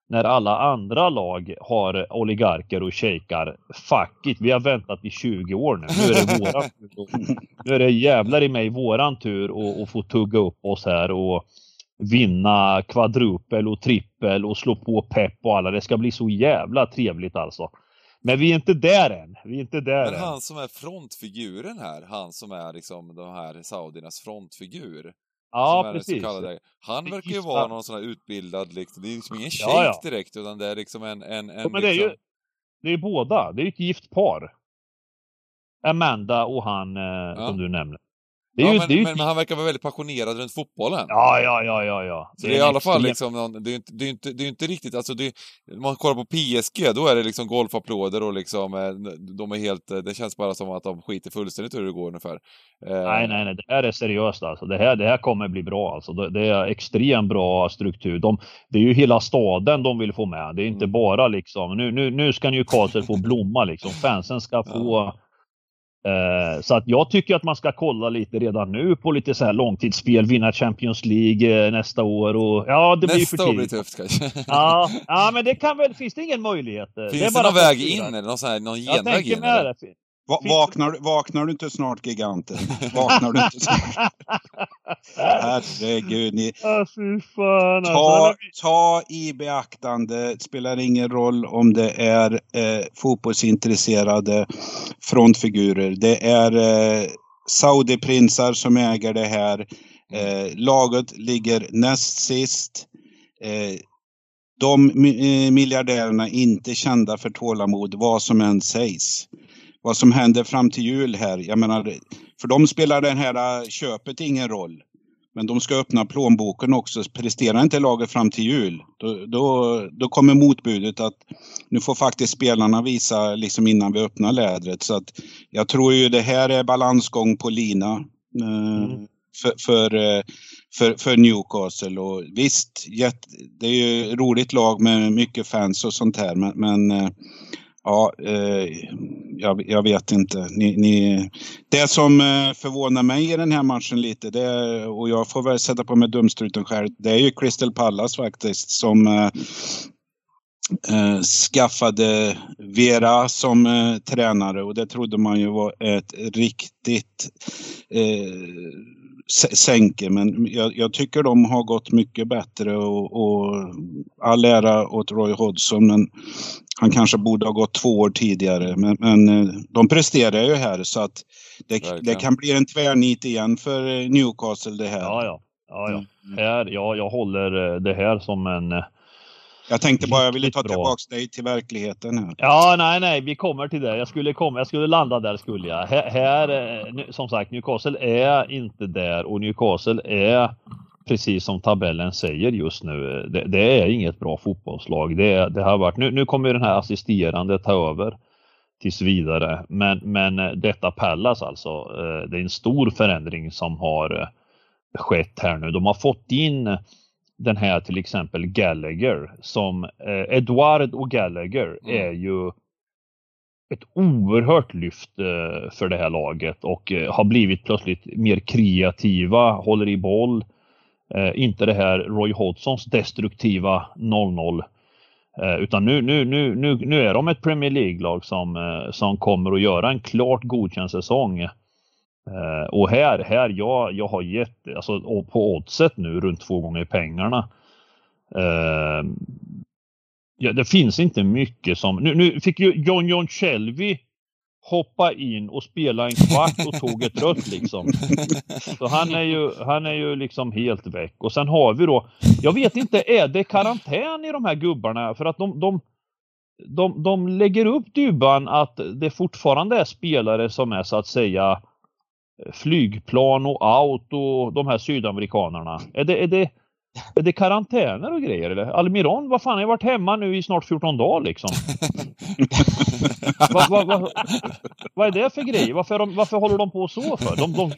när alla andra lag har oligarker och shejkar, fuck it, vi har väntat i 20 år nu. Nu är det [laughs] våran tur. Nu är det jävlar i mig våran tur att att få tugga upp oss här och vinna kvadrupel och trippel och slå på pepp och alla. Det ska bli så jävla trevligt alltså. Men vi är inte där än. Vi är inte där Men än. han som är frontfiguren här, han som är liksom de här saudiernas frontfigur. Ja, precis. Kallade, han verkar ju vara någon sån här utbildad, liksom, det är liksom ingen Ja, shejk ja. direkt, utan det är liksom en... en, en Ja, men det är ju liksom, det är båda. Det är ju ett gift par. Amanda och han eh, som du nämner. Det är ja, ju, men, det är ju men, han verkar vara väldigt passionerad runt fotbollen. Ja, ja, ja, ja, ja. Så det är i alla fall extrem- liksom, någon, det är ju inte, det är inte, det är inte riktigt, alltså det, om man kollar på PSG, då är det liksom golfapplåder och liksom, eh, de är helt, eh, det känns bara som att de skiter fullständigt hur det går ungefär. Eh, Nej, nej, nej. Det här är seriöst alltså. Det här, det här kommer bli bra alltså. Det, det är extremt bra struktur. De, det är ju hela staden de vill få med. Det är inte Mm. bara liksom, nu, nu, nu ska Newcastle få blomma liksom. Fansen ska få eh, så att jag tycker att man ska kolla lite redan nu på lite så här långtidsspel, vinna Champions League eh, nästa år och ja, det blir ju för Nästa år blir tidigt. det tufft kanske. [laughs] Ja, ja, men det kan väl, finns det ingen möjlighet? eh? Finns är det, bara någon väg in eller någon, här, någon Jag genväg tänker in? Eller? Va, vaknar, vaknar du inte snart giganten? Vaknar du inte snart? [laughs] Herregud, ni, ta, alltså. ta i beaktande, det spelar ingen roll om det är eh, fotbollsintresserade frontfigurer. Det är eh, Saudiprinsar som äger det här. Eh, laget ligger näst sist. Eh, de eh, miljardärerna är inte kända för tålamod, vad som än sägs. Vad som händer fram till jul här, jag menar, för dem spelar det här eh, köpet ingen roll. Men de ska öppna plånboken också. Presterar inte laget fram till jul, då, då, då kommer motbudet att nu får faktiskt spelarna visa liksom innan vi öppnar lädret. Så att jag tror ju det här är balansgång på lina. Eh, Mm. för, för, eh, för, för Newcastle. Och visst, det är ju roligt lag med mycket fans och sånt här. Men, men ja, eh, jag, jag vet inte. Ni, ni, det som eh, förvånar mig i den här matchen lite, det är, och jag får väl sätta på mig dumstruten själv, det är ju Crystal Palace faktiskt som eh, eh, skaffade Vera som eh, tränare och det trodde man ju var ett riktigt eh, sänker. Men jag, jag, tycker de har gått mycket bättre och, och all ära åt Roy Hodgson men han kanske borde ha gått två år tidigare. Men, men eh, de presterar ju här så att det, det, kan bli en tvärnit igen för Newcastle det här. Ja, ja. ja, ja. Mm. Här, ja jag håller det här som en jag tänkte bara, jag ville ta tillbaks dig till verkligheten här. Ja, nej, nej, vi kommer till det. Jag skulle komma, jag skulle landa där skulle jag. Här, här eh, som sagt, Newcastle är inte där och Newcastle är precis som tabellen säger just nu. Det, det är inget bra fotbollslag. Det, det har varit, nu, nu kommer den här assisterande ta över tills vidare. Men, men eh, detta Pallas alltså, eh, det är en stor förändring som har skett här nu. De har fått in den här till exempel Gallagher som eh, Edward och Gallagher mm. är ju ett oerhört lyft eh, för det här laget och eh, har blivit plötsligt mer kreativa, håller i boll. Eh, inte det här Roy Hodgsons destruktiva 0-0. Eh, utan nu, nu, nu, nu, nu är de ett Premier League-lag som, eh, som kommer att göra en klart godkänd säsong. Eh, och här, här jag, jag har gett, alltså på oddset nu runt två gånger pengarna. Eh, ja, det finns inte mycket som, nu, nu fick ju John John Shelby hoppa in och spela en kvart och tog ett rött liksom. Så han är ju, han är ju liksom helt väck. Och sen har vi då, jag vet inte, är det karantän i de här gubbarna? För att de, de, de, de lägger upp dubban att det fortfarande är spelare som är så att säga flygplan och auto, de här sydamerikanerna. Är det, är det, är det karantäner och grejer eller? Almiron, vad fan, jag har varit hemma nu i snart 14 dagar liksom. [laughs] vad, vad, vad, vad är det för grej? Varför, de, varför håller de på så för? De, de,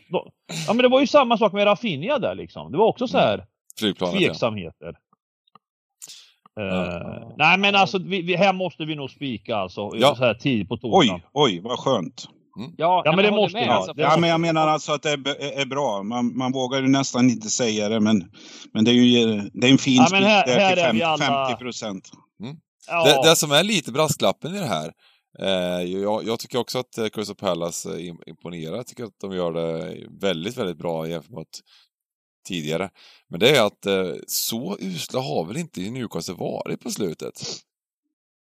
ja men det var ju samma sak med Raffinia där liksom. Det var också så här tveksamheter. Ja. Uh, nej men alltså vi, vi, här måste vi nog spika alltså. Ja. Så här tid på torsdag. Oj, oj vad skönt. Mm. Ja, ja, men det måste med, alltså, Ja, men jag menar alltså att det är, är bra. Man, man vågar ju nästan inte säga det, men, men det är ju det är en fin ja, men här, här till fem, alla... 50 procent. Mm. Ja. Det, det, som är lite brasklappen i det här, eh, jag, jag, tycker också att eh, Crystal Palace eh, imponerar. Jag tycker att de gör det väldigt, väldigt bra jämfört med tidigare. Men det är att eh, så usla har väl inte Newcastle varit på slutet.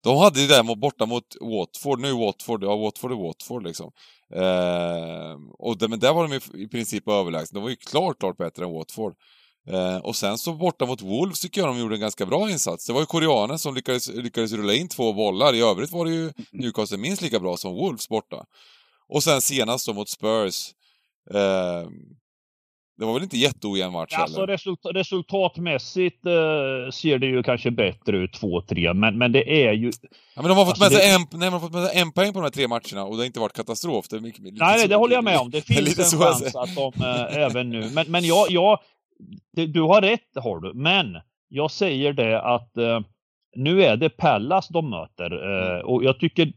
De hade ju det borta mot Watford, nu Watford, ja Watford är Watford liksom. Eh, och det, men där var de i, i princip överlägsna, de var ju klart, klart bättre än Watford. Eh, och sen så borta mot Wolves tycker jag de gjorde en ganska bra insats. Det var ju koreanen som lyckades, lyckades rulla in två bollar, i övrigt var det ju Newcastle minst lika bra som Wolves borta. Och sen senast då mot Spurs, eh, det var väl inte jätteojämn match alltså, heller? Result resultatmässigt uh, ser det ju kanske bättre ut 2-3, men, men det är ju... Ja, men de har fått alltså, med sig det... en, nej, de har fått med sig en poäng på de här tre matcherna och det har inte varit katastrof. Det är mycket, nej, nej, det håller jag med om. Det [laughs] finns en chans att de, uh, även nu... Men, men jag, jag det, du har rätt, har du. Men jag säger det att uh, nu är det Pallas de möter och jag tycker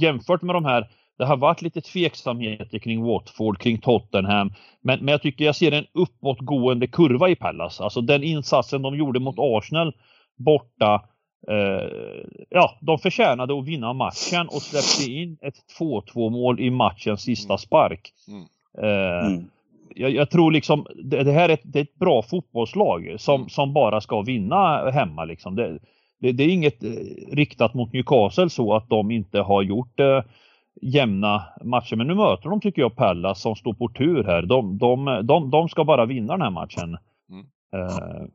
jämfört med de här det har varit lite tveksamheter kring Watford, kring Tottenham. Men, men jag tycker jag ser en uppåtgående kurva i Pallas. Alltså den insatsen de gjorde mot Arsenal borta. Eh, ja, de förtjänade att vinna matchen och släppte in ett 2-2 mål i matchens sista mm. spark. Mm. Eh, mm. Jag, jag, tror liksom det, det här är ett, det är ett, bra fotbollslag som, som bara ska vinna hemma. Liksom. Det, det, det är inget eh, riktat mot Newcastle så att de inte har gjort eh, jämna matcher. Men nu möter de, tycker jag, Pallas som står på tur här. De, de, de, de ska bara vinna den här matchen. Mm. Uh,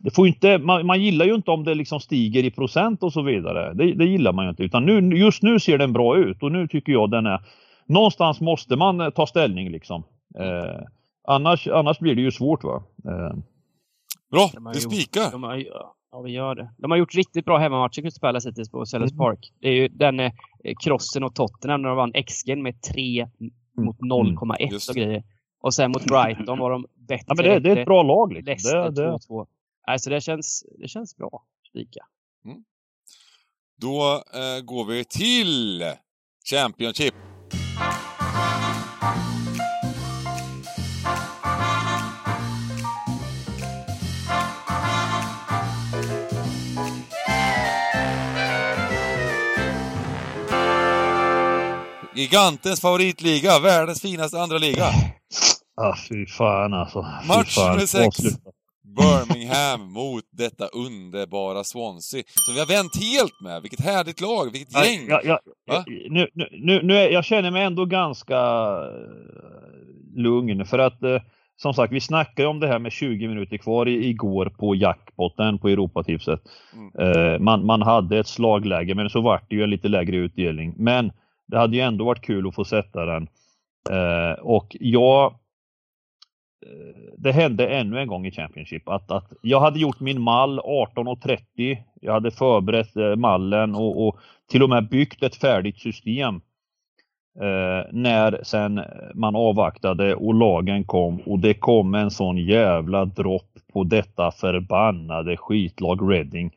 det får inte, man, man, gillar ju inte om det liksom stiger i procent och så vidare. Det, det, gillar man ju inte. Utan nu, just nu ser den bra ut och nu tycker jag den är... Någonstans måste man eh, ta ställning liksom. Uh, annars, annars blir det ju svårt va. Uh. Bra, vi spikar! Ja, vi gör det. De har gjort riktigt bra hemmamatcher, Crystal Palace hittills på Sellers mm. Park. Det är ju den eh, krossen och Tottenham när de vann XG med 3 mm. mot 0,1 mm. och grejer. Och sen mot Brighton var de bättre. Ja, men det, det är ett bra lag. Liksom. Leicester det, det... 2-2. Alltså det känns, det känns bra. Spika. Mm. Då eh, går vi till Championship. Gigantens favoritliga, världens finaste andra liga. Ah, fy fan alltså. Fy Match fan. nummer sex. Avsluta. Birmingham [laughs] mot detta underbara Swansea. Som vi har vänt helt med. Vilket härligt lag, vilket gäng! Jag, jag, Va? nu, nu, nu, nu är, jag känner mig ändå ganska eh, lugn för att eh, som sagt, vi snackade om det här med 20 minuter kvar i, igår på jackpotten på Europatipset. Mm. Eh, man, man hade ett slagläge men så vart det ju en lite lägre utdelning. Men det hade ju ändå varit kul att få sätta den. Eh, och jag eh, det hände ännu en gång i Championship att, att jag hade gjort min mall 18.30. Jag hade förberett eh, mallen och, och till och med byggt ett färdigt system. Eh, när sen man avvaktade och lagen kom och det kom en sån jävla dropp på detta förbannade skitlag Reading.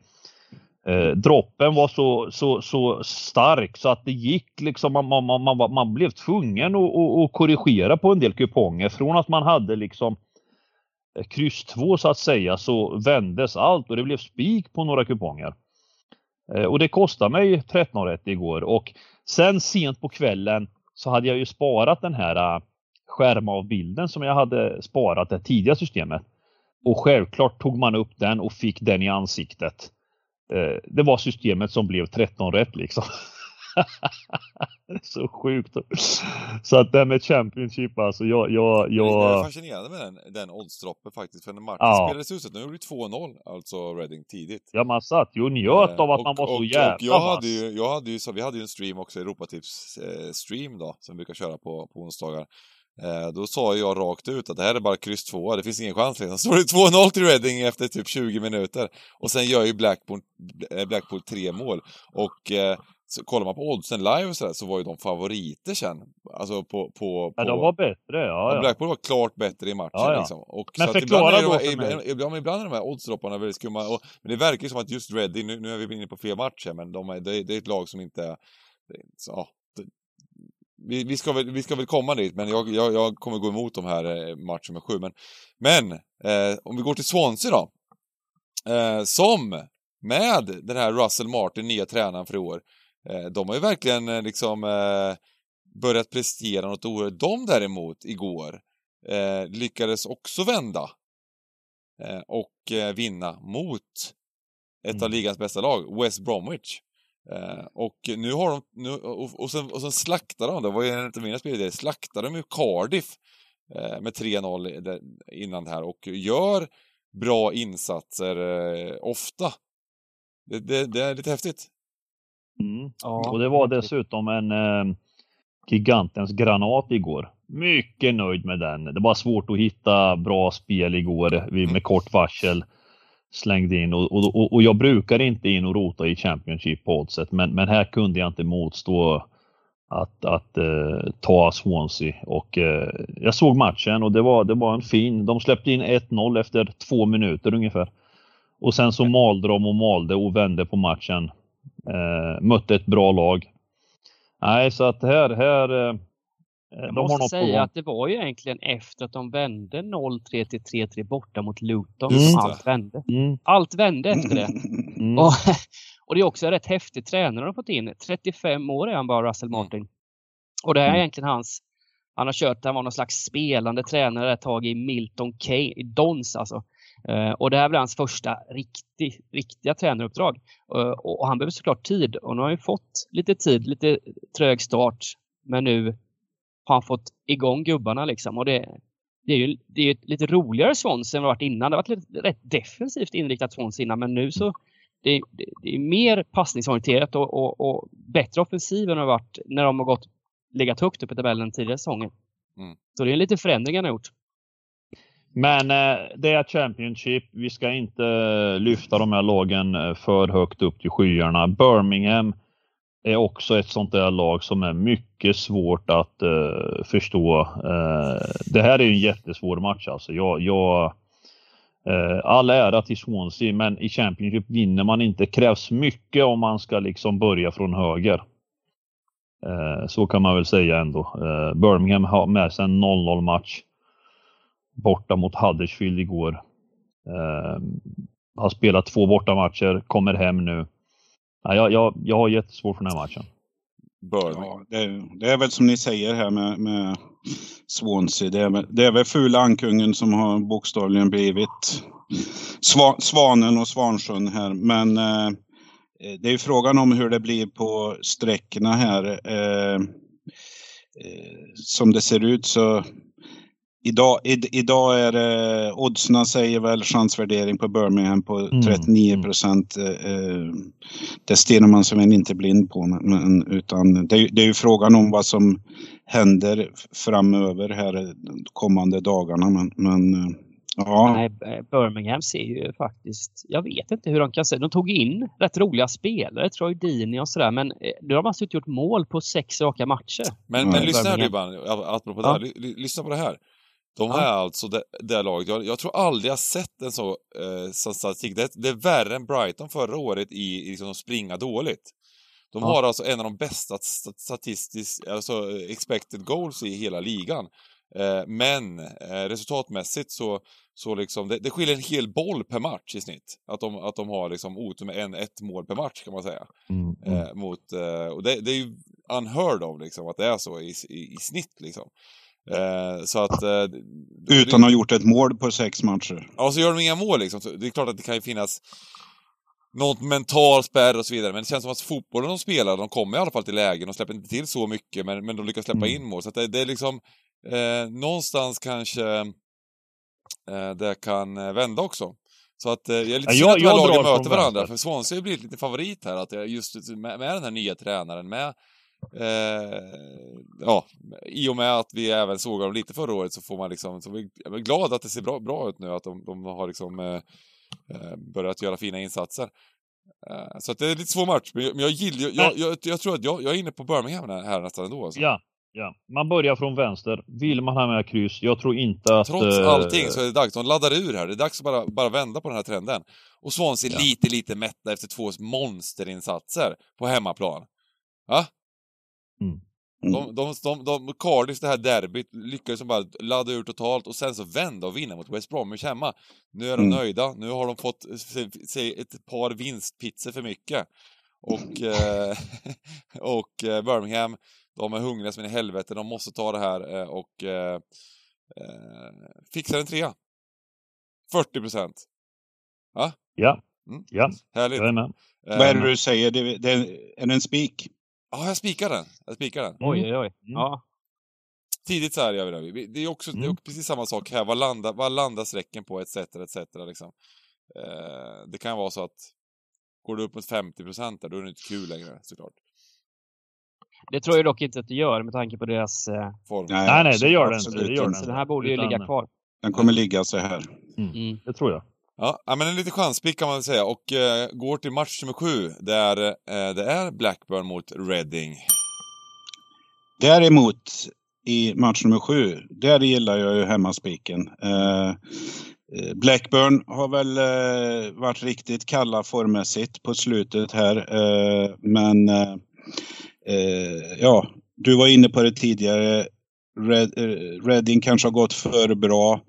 Eh, droppen var så, så, så stark så att det gick liksom, man, man, man, man, blev tvungen att, att, att korrigera på en del kuponger. Från att man hade liksom eh, kryss 2 så att säga så vändes allt och det blev spik på några kuponger. Eh, och det kostade mig 13 igår och sen sent på kvällen så hade jag ju sparat den här eh, skärmavbilden som jag hade sparat det tidiga systemet. Och självklart tog man upp den och fick den i ansiktet. Eh, det var systemet som blev 13 rätt liksom. [laughs] det är så sjukt. Så att det med Championship alltså, jag... jag, Jag är jag fascinerad med den, den oddsdroppen faktiskt, för när matchen Ja. spelades ut, nu gjorde vi 2-0, alltså Reading tidigt. ja, man satt ju och njöt Eh, av att och- man var så och, jävla och jag vass. hade ju, jag hade ju, så vi hade ju en stream också, Europatips eh, då, som vi brukar köra på, på onsdagar. Eh, då sa jag rakt ut att det här är bara kryss 2, det finns ingen chans liksom. Står det 2-0 till Reading efter typ 20 minuter. Och sen gör ju Blackpool, eh, Blackpool tre mål. Och eh, så kollar man på oddsen live och så, där, så var ju de favoriter sen. Alltså på... på, på Ja, de var bättre, ja. Ja. Blackpool var klart bättre i matchen. Ja, ja. Liksom. Och Men så förklara ibland då för mig. ibland, ibland, ibland är de här oddsdropparna väldigt skumma. Och, men det verkar ju som att just Reading, nu, nu är vi inne på fel match här, men de är, det, det är ett lag som inte... Så, ja, vi, vi, ska väl, vi ska väl komma dit, men jag, jag, jag kommer gå emot de här eh, match nummer sju. Men, men eh, om vi går till Swansea då. Eh, som med den här Russell Martin, nya tränaren för i år, eh, de har ju verkligen eh, liksom eh, börjat prestera något oerhört. De däremot, igår, lyckades också vända och vinna mot ett av Mm. ligans bästa lag, West Bromwich. Eh, och nu har de, nu, och, och, sen, och sen slaktar de, det var ju en av mina spelidéer, slaktar de ju Cardiff eh, med 3-0 i- där- innan det här och gör bra insatser eh, ofta. Det, det, det är lite häftigt. Mm. Ja, Och det var dessutom en eh, gigantens granat igår. Mycket nöjd med den. Det var svårt att hitta bra spel igår vi med kort varsel. Slängde in och, och, och- jag brukar inte in och rota i Championship på oddset men, men här kunde jag inte motstå att, att eh, ta Swansea och eh, jag såg matchen och det var, det var en fin, de släppte in 1-0 efter två minuter ungefär. Och sen så malde de och malde och vände på matchen. Eh, mötte ett bra lag. Nej, så att här, här eh, jag de har måste på säga att det var ju egentligen efter att de vände 0-3 till 3-3 borta mot Luton Just som allt vände. Mm, Allt vände efter det. mm. [laughs] Och, och det är också en rätt häftig tränare de har fått in. 35 år är han bara, Russell Martin. Och det här är Mm. egentligen hans... Han har kört, han var någon slags spelande tränare ett tag i Milton Keynes, i Dons alltså. Eh, och det här blir hans första riktig, riktiga tränaruppdrag. Eh, och, och han behöver såklart tid och nu har han ju fått lite tid, lite trög start. Men nu har han fått igång gubbarna liksom. Och det, det är ju det är ett lite roligare Swansea än vad det varit innan. Det har varit lite, rätt defensivt inriktat Swansea innan men nu så det, det, det är mer passningsorienterat och, och, och bättre offensiv än det har varit när de har gått, legat högt upp i tabellen tidigare säsonger. Mm. Så det är en liten förändring han har gjort. Men eh, det är Championship. Vi ska inte eh, lyfta de här lagen eh, för högt upp till skyarna. Birmingham är också ett sånt där lag som är mycket svårt att eh, förstå. Eh, det här är ju en jättesvår match alltså. Jag, jag, eh, all ära till Swansea, men i Championship vinner man inte. krävs mycket om man ska liksom börja från höger. Eh, så kan man väl säga ändå. Eh, Birmingham har med sig en 0-0 match borta mot Huddersfield igår. Eh, har spelat två bortamatcher, kommer hem nu. Ja, jag, jag, jag har jättesvårt för den här matchen. Burnley. Ja, det, det är väl som ni säger här med, med Swansea. Det är, väl, det är väl fula ankungen som har bokstavligen blivit sva, Svanen och Svansjön här. Men eh, det är ju frågan om hur det blir på sträckorna här. Eh, eh, som det ser ut så Idag, i, idag är det, oddsna säger väl chansvärdering på Birmingham på Mm, 39 procent. Eh, det stirrar man sig väl inte blind på. Men, utan det, är- det är ju frågan om vad som händer framöver här de kommande dagarna. Men, men eh, ja, Nej, eh, Birmingham ser ju faktiskt... Jag vet inte hur de kan se. De tog in rätt roliga spelare, Troy Deeney och sådär. Men eh, nu har de alltså inte gjort mål på sex raka matcher. Men, men lyssna här. Dybban, apropå Ja. det här. Ly- ly- Lyssna på det här. De Ja. är alltså det, det här laget, jag, jag tror aldrig jag sett en så eh, statistik. Det, det är värre än Brighton förra året i, i liksom att springa dåligt. De Ja. har alltså en av de bästa st- statistiskt, alltså eh, expected goals i hela ligan. Eh, men eh, resultatmässigt så, så liksom, det, det skiljer en hel boll per match i snitt. Att de, att de har liksom otur med en, ett mål per match kan man säga. Mm, mm. Eh, mot, eh, och det, det är ju unheard of liksom, att det är så i, i, i snitt liksom. Eh, så att... Eh, utan att ha gjort ett mål på sex matcher. Ja, så gör de inga mål liksom. Så det är klart att det kan ju finnas något mental spärr och så vidare, men det känns som att fotbollen de spelar, de kommer i alla fall till lägen, de släpper inte till så mycket, men, men de lyckas släppa Mm. in mål. Så det, det är liksom, eh, någonstans kanske eh, det kan eh, vända också. Så att eh, jag är lite Ja, synd jag- att de här lagen möter varandra, för Swansea blivit lite favorit här, att just med, med den här nya tränaren, med ja, i och med att vi även såg dem lite förra året så får man liksom, så vi, är glad att det ser bra, bra ut nu, att de, de har liksom eh, eh, börjat göra fina insatser. Eh, så det är lite svår match, men jag, men jag gillar, jag, jag, jag, tror att jag, är inne på Birmingham här, nästan ändå. Alltså. Ja, ja. Man börjar från vänster. Vill man ha med kryss? Jag tror inte att... Trots eh, allting så är det dags, de laddar ur här, det är dags att bara, bara vända på den här trenden. Och Swansea Ja. lite, lite mätta efter två monsterinsatser på hemmaplan. Va? Mm. De, de, de, de, Cardiff, det här derbyt, lyckades de bara ladda ur totalt och sen så vända och vinna mot West Bromwich hemma. Nu är de Mm. nöjda, nu har de fått se, se ett par vinstpizzor för mycket. Och, [laughs] eh, [laughs] och eh, Birmingham, de är hungriga som i helvete, de måste ta det här eh, och eh, eh, fixa en trea. 40 procent. Ja, Mm. ja, Härligt. jag är med. Eh, Vad är det du säger? Det, det, är det en spik? Ja, jag spikar den. Jag spikar den. Oj, Mm. oj, oj. Ja. Tidigt så här gör vi det. Vi- Det är också det är Mm. precis samma sak här. Vad landar, vad landar sträcken på, etc. etc. Liksom. Eh, det kan vara så att går du upp mot 50 procent där, då är det inte kul längre såklart. Det tror jag dock inte att det gör med tanke på deras... eh, Form. Nej, nej, det gör det inte, det gör det Så den här borde ju ligga kvar. Den kommer ligga så här. Mm. Det tror jag. Ja, men en liten chanspick kan man väl säga. Och eh, går till match nummer sju, där eh, det är Blackburn mot Reading. Däremot i match nummer sju, där gillar jag ju hemmaspiken. Eh, eh, Blackburn har väl eh, varit riktigt kalla formmässigt på slutet här. Eh, men eh, eh, ja, du var inne på det tidigare. Red, eh, Reading kanske har gått för bra.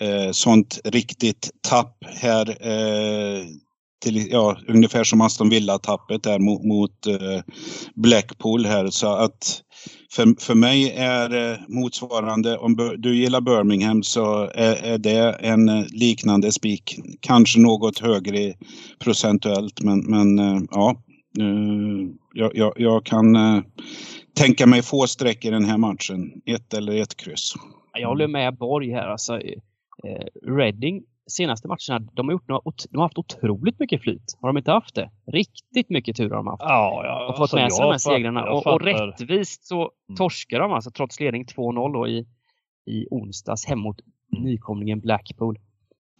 Eh, sånt riktigt tapp här. Eh, till, ja, ungefär som Aston Villa-tappet där mot, mot eh, Blackpool här. Så att för, för mig är eh, motsvarande, om du gillar Birmingham så är, är det en eh, liknande spik. Kanske något högre procentuellt men, men eh, ja. eh, jag, jag, jag kan eh, tänka mig få streck i den här matchen. Ett eller ett kryss. Jag håller med Borg här. Alltså, Reading, senaste matcherna, de har, gjort några, de har haft otroligt mycket flyt. Har de inte haft det? Riktigt mycket tur har de haft. Ja, ja. Och fått alltså, med sig de här segrarna. Och, och rättvist så Mm. torskar de alltså trots ledning 2-0 då i, i onsdags hem mot Mm. nykomlingen Blackpool.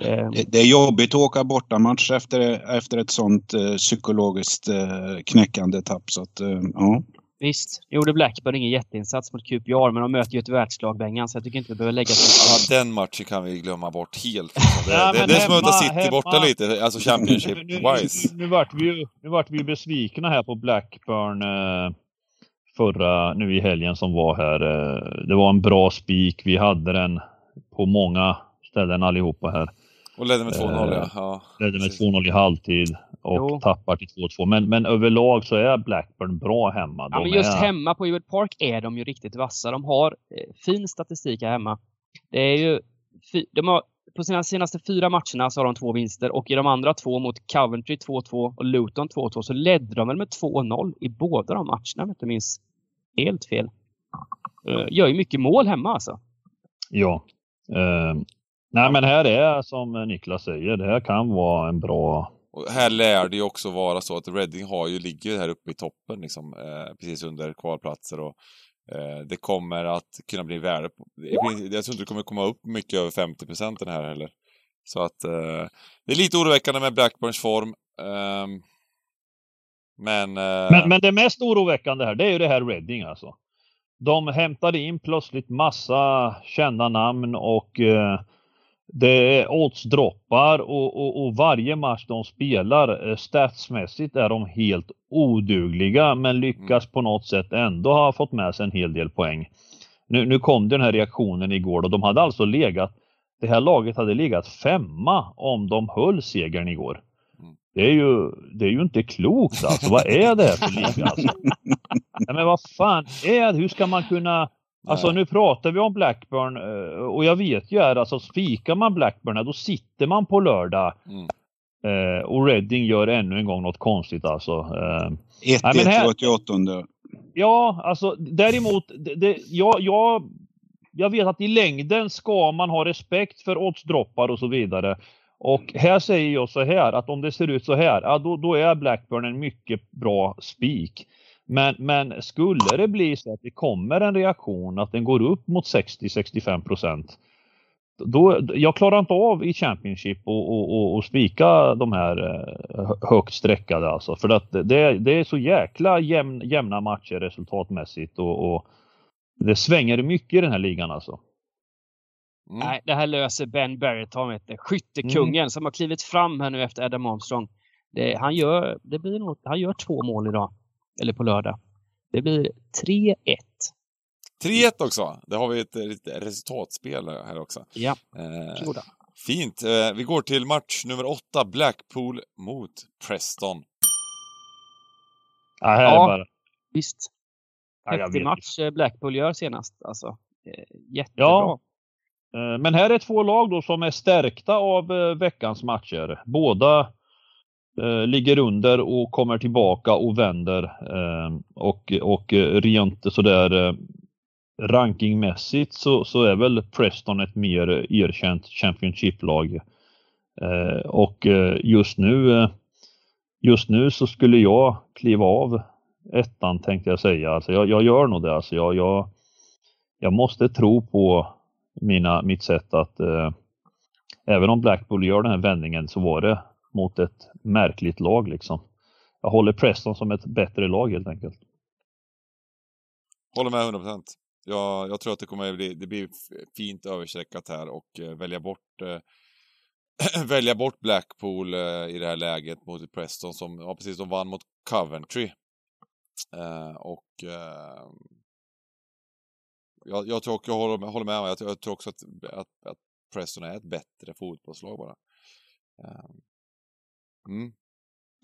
Eh, Det, det är jobbigt att åka bortamatch efter, efter ett sånt eh, psykologiskt eh, knäckande tapp. Så att, eh, ja. Visst, gjorde Blackburn ingen jätteinsats mot QPR men de möter ju ett världslag Bengan så jag tycker inte vi behöver lägga så Ja, den matchen kan vi glömma bort helt. Det, [laughs] Ja, det, det är som att hemma- City borta lite, alltså Nu, Championship-wise. nu, nu, vart vi ju, nu vart vi ju besvikna här på Blackburn eh, förra, nu i helgen som var här. Eh, det var en bra spik. Vi hade den på många ställen allihopa här. Och ledde med 2-0 ja. Eh, ja. Ledde med precis. 2-0 i halvtid. och Jo. tappar till 2-2. Men, men överlag så är Blackburn bra hemma. Ja, De men just är... hemma på Ewood Park är de ju riktigt vassa. De har eh, fin statistik här hemma. Det är ju, de har, på sina senaste fyra matcherna så har de två vinster och i de andra två mot Coventry 2-2 och Luton 2-2 så ledde de väl med 2-0 i båda de matcherna om jag inte minns helt fel. Eh, Gör ju mycket mål hemma alltså. Ja. Eh, nej men här är som Niklas säger, det här kan vara en bra... Och här lär det ju också vara så att Reading har ju, ligger här uppe i toppen liksom, eh, precis under kvalplatser och eh, det kommer att kunna bli värde på... Jag tror inte det kommer komma upp mycket över 50 procent den här heller. Så att eh, det är lite oroväckande med Blackburns form. ehm, men... eh, Men, men det mest oroväckande här, det är ju det här Reading alltså. De hämtade in plötsligt massa kända namn och eh, det är oddsdroppar och, och, och varje match de spelar eh, statsmässigt är de helt odugliga men lyckas på något sätt ändå ha fått med sig en hel del poäng. Nu, nu kom den här reaktionen igår och de hade alltså legat, det här laget hade legat femma om de höll segern igår. Det är ju, det är ju inte klokt alltså. Vad är det här för liga alltså? [laughs] Nej, men vad fan är det? Hur ska man kunna... Alltså nu pratar vi om Blackburn eh, och jag vet ju här, alltså spikar man Blackburn då sitter man på lördag Mm. eh, och Reading gör ännu en gång något konstigt alltså. Eh, 1-1 Nej, men här- till 88. Ja, alltså däremot, det, det, jag, jag, jag vet att i längden ska man ha respekt för oddsdroppar och så vidare. Och här säger jag så här att om det ser ut så här, ja, då, då är Blackburn en mycket bra spik. Men, men skulle det bli så att det kommer en reaktion, att den går upp mot 60-65 procent. Då, jag klarar inte av i Championship och, och, och, och spika de här eh, högt streckade alltså. För att det, det är så jäkla jämn, jämna matcher resultatmässigt och, och det svänger mycket i den här ligan alltså. Mm. Nej, det här löser Ben vet du. skyttekungen som har klivit fram här nu efter Adam Armstrong. Det, han, gör, det blir något, han gör två mål idag. Eller på lördag. Det blir 3-1. 3-1 också. Det har vi ett, ett resultatspel här också. Ja, Eh, fint. Eh, vi går till match nummer åtta, Blackpool mot Preston. Ja, här Ja. är bara, Visst. Häftig match eh, Blackpool gör senast. Alltså, eh, jättebra. Ja. Eh, Men här är två lag då som är stärkta av eh, veckans matcher. Båda eh, Eh, ligger under och kommer tillbaka och vänder. Eh, och, och eh, rent sådär eh, rankingmässigt så, så är väl Preston ett mer eh, erkänt Championship-lag. Eh, och just nu just nu så skulle jag kliva av ettan tänkte jag säga. Alltså jag, jag gör nog det. Alltså jag, jag, jag måste tro på mina, mitt sätt att eh, även om Blackpool gör den här vändningen så var det mot ett märkligt lag liksom. Jag håller Preston som ett bättre lag helt enkelt. Håller med 100%. Jag, jag tror att det kommer bli, det blir fint överstreckat här och eh, välja bort eh, [clears throat] välja bort Blackpool eh, i det här läget mot Preston som, ja precis, de vann mot Coventry. Eh, och eh, jag, jag tror också, jag håller, med- håller med jag, tror- jag tror också att, att, att Preston är ett bättre fotbollslag bara. Eh, Mm.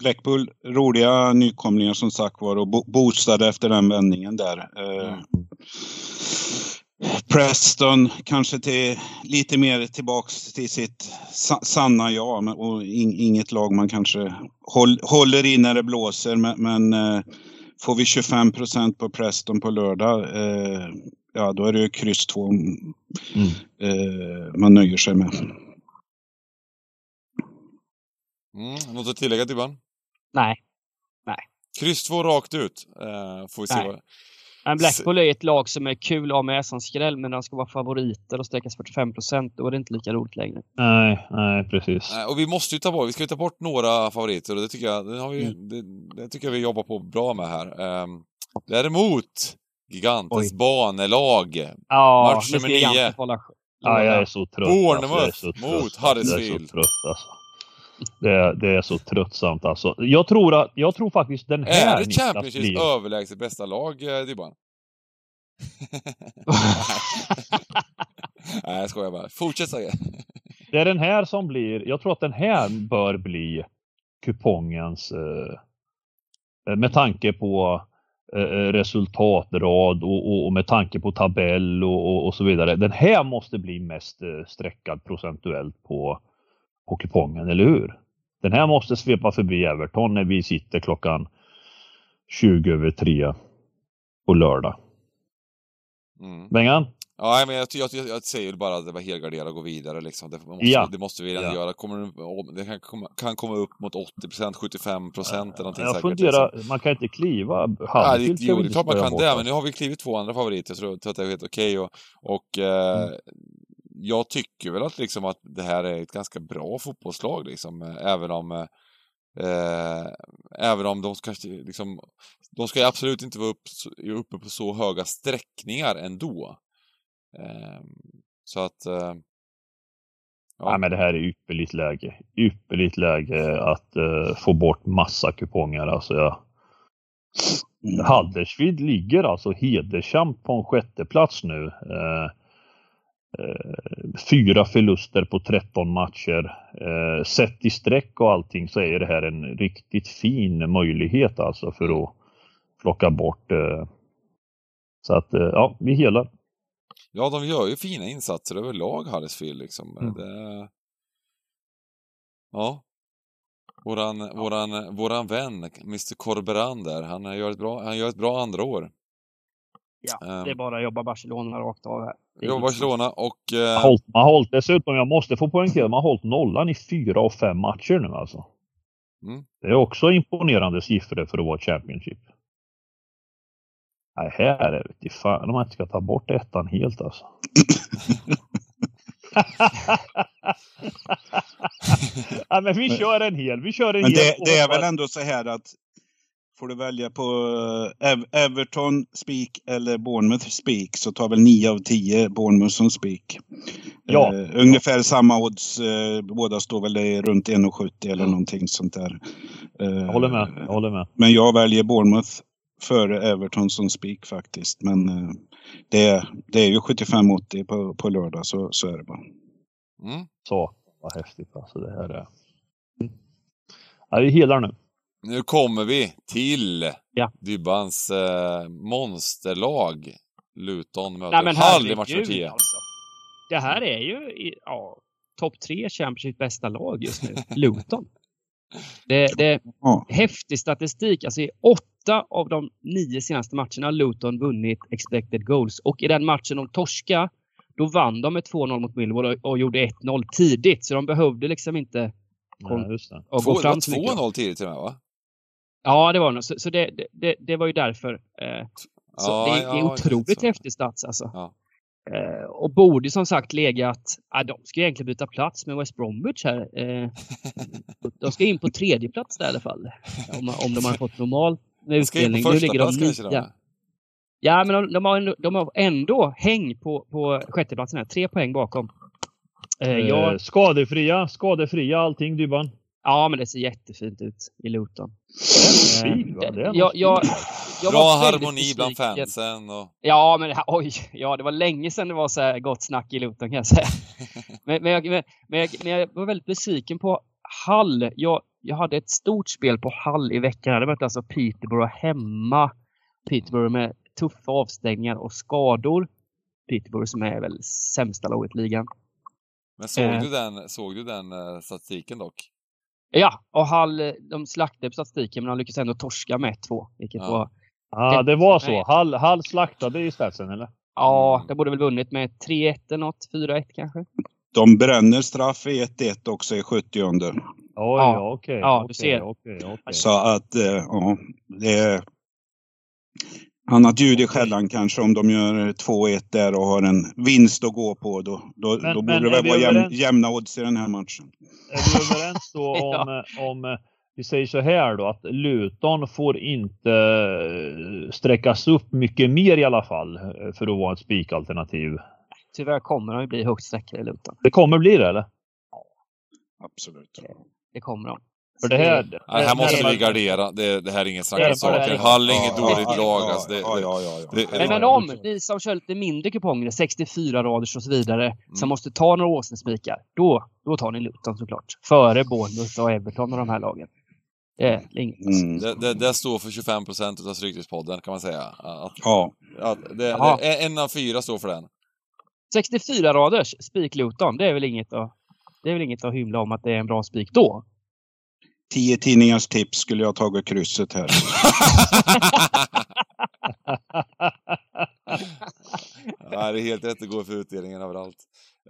Blackpool, roliga nykomlingar som sagt var och bo- boostade efter den vändningen där. Eh, Mm. Preston kanske till, lite mer tillbaks till sitt sa, sanna jag och in, inget lag man kanske håll, håller i när det blåser men, men eh, får vi 25 procent på Preston på lördag eh, ja då är det ju kryss två Mm. eh, man nöjer sig med. Mm. Något att tillägga Dybban? Nej. Kryss två rakt ut. Eh, får vi se Nej. vad... Men Blackpool är ett lag som är kul att ha med som skräll, men de ska vara favoriter och sträckas 45 procent. Då är det inte lika roligt längre. Nej, nej precis. Nej, Och vi måste ju ta bort, vi ska ju ta bort några favoriter och det tycker jag, det, har vi, Mm. det, det tycker jag vi jobbar på bra med här. Um, däremot, Gigantens Oj. banelag. Ja, Match nummer nio. hålla Ja, jag är så trött. Bournemouth alltså. Jag är så trött. mot Jag är Huddersfield. så trött alltså. Det är, det är så tröttsamt alltså. Jag tror, att, jag tror faktiskt den här Är det Championships blir... överlägset bästa lag, eh, Dybban? [laughs] Nej, jag skojar bara. Fortsätt Sagge. Det är den här som blir, jag tror att den här bör bli kupongens eh, med tanke på eh, resultatrad och, och, och, med tanke på tabell och, och, och, så vidare. Den här måste bli mest eh, streckad procentuellt på, på kupongen, eller hur? Den här måste svepa förbi Everton när vi sitter klockan 20 över 3 på lördag. Mm. Bengan? Ja, men jag, jag, jag, jag säger bara att det var helgarderat och gå vidare liksom. Det måste, ja. det måste vi redan ja. göra. Kommer, det kan komma, kan komma upp mot 80% 75 procent eller någonting jag säkert. Funderar, liksom. man kan inte kliva. Ja, jo, det är klart man kan det, men nu har vi klivit två andra favoriter. Jag tror, att det är helt okej. Okay och, och eh, mm. Jag tycker väl att, liksom, att det här är ett ganska bra fotbollslag, liksom, även om eh, Eh, även om de kanske liksom, de ska absolut inte vara upp, uppe på så höga sträckningar ändå. Eh, så att... Eh, ja. ja. men det här är ypperligt läge. Ypperligt läge att uh, få bort massa kuponger. Alltså jag... Mm. Huddersfield ligger alltså hedersamt på en sjätte plats nu. Uh, fyra förluster på 13 matcher. Eh, sett i streck och allting så är det här en riktigt fin möjlighet alltså för att plocka bort. Eh, så att ja, vi helar. Ja, de gör ju fina insatser överlag, Huddersfield liksom. Mm. Det... Ja. Våran, våran, våran vän, Mr Corberander, han gör ett bra, han gör ett bra andra år. Ja, um, det är bara att jobba Barcelona rakt av här. Jobba Barcelona och... Uh... Man, har hållit, man har hållit dessutom, jag måste få poängtera, man har hållit nollan i fyra av fem matcher nu alltså. Mm. Det är också imponerande siffror för att vara Championship. Nej, här är det fan om man inte ska ta bort ettan helt alltså. [laughs] ja, men vi kör en hel. Vi kör en men det, det är väl ändå så här att får du välja på eh, Everton spik eller Bournemouth spik så tar väl 9 av 10 Bournemouth som spik. Ja. Uh, ungefär samma odds. Uh, båda står väl runt 1,70 eller någonting sånt där. Uh, jag håller med. Jag håller med. Men jag väljer Bournemouth före Everton som spik faktiskt. Men det, är, det är ju 75-80 på, på lördag så, så är det bara. Mm. Så, vad häftigt alltså det här är. Mm. Ja, vi helar nu. Nu kommer vi till ja. Dybbans eh, monsterlag. Luton möter Nej, Hall i match 10. Alltså. Det här är ju ja, topp tre Championship bästa lag just nu. [laughs] Luton. Det, det är ja. häftig statistik. Alltså i åtta av de nio senaste matcherna har Luton vunnit expected goals. Och i den matchen de torska, då vann de med 2-0 mot Millwall och, och gjorde 1-0 tidigt. Så de behövde liksom inte Nej, just det. Och gå fram 2-0 tidigt till och med va? Ja, det var det. Så, så det, det, det, var ju därför. Eh, så ja, det, det, är otroligt häftig stats alltså. Ja. Eh, och borde som sagt legat, ah, de ska egentligen byta plats med West Bromwich här. Eh, [laughs] de ska in på tredje plats där i alla fall. Om, om de har fått normal [laughs] utdelning. Nu ligger de nia. Ja, men de, de, har ändå, de har ändå häng på, på sjätteplatsen här. Tre poäng bakom. Eh, jag... Eh, skadefria, skadefria allting Dybban. Ja, men det ser jättefint ut i Luton. Fin, va? Det jag, jag, jag Bra harmoni bland fansen. Och... Ja, men oj, ja, det var länge sedan det var så här gott snack i Luton kan jag säga. [laughs] men, men, jag, men, men, jag, men jag var väldigt besviken på Hall. Jag, jag hade ett stort spel på Hall i veckan. Jag hade mött alltså Peterborough hemma. Peterborough med tuffa avstängningar och skador. Peterborough som är väl sämsta laget i ligan. Men såg, eh. du den, såg du den uh, statistiken dock? Ja, och Hall, de slaktade på statistiken men de lyckades ändå torska med 1-2. Vilket ja. var... Ja, det var så. Hall, Hall slaktade i statsen eller? Ja, de borde väl vunnit med 3-1 eller något, 4-1 kanske. De bränner straff i 1-1 också i 70 Oj, ja, okej. Okay, ja, okay, du ser. Okay, okay. Så att, eh, ja, det annat ljud i skällan kanske om de gör 2-1 där och har en vinst att gå på. Då, då, men, då borde det väl vara jäm, jämna odds i den här matchen. Är vi överens då [laughs] om, om vi säger så här då att Luton får inte eh, sträckas upp mycket mer i alla fall eh, för att vara ett spikalternativ. Tyvärr kommer de bli högt sträckade i Luton. Det kommer bli det eller? Ja, absolut. Det kommer de. För det här, det, här, här måste vi gardera. Det, det, här är ingen snack om saken. Hall är inget dåligt lag. Alltså det, men, men om ni som kör lite mindre kuponger, 64 raders och så vidare, mm. som måste ta några åsnespikar, då, då tar ni Luton såklart. Före Bournemouth och Everton och de här lagen. Det är inget. Alltså. Mm. Det, det, det står för 25 procent utav Stryktipspodden kan man säga. Att, Ja, att det, en av fyra står för den. 64 raders spik Luton, det är väl inget att, det är väl inget att hymla om att det är en bra spik då? Tio tidningars tips skulle jag tagit krysset här. [laughs] ja, det är helt rätt, det går för utdelningen överallt.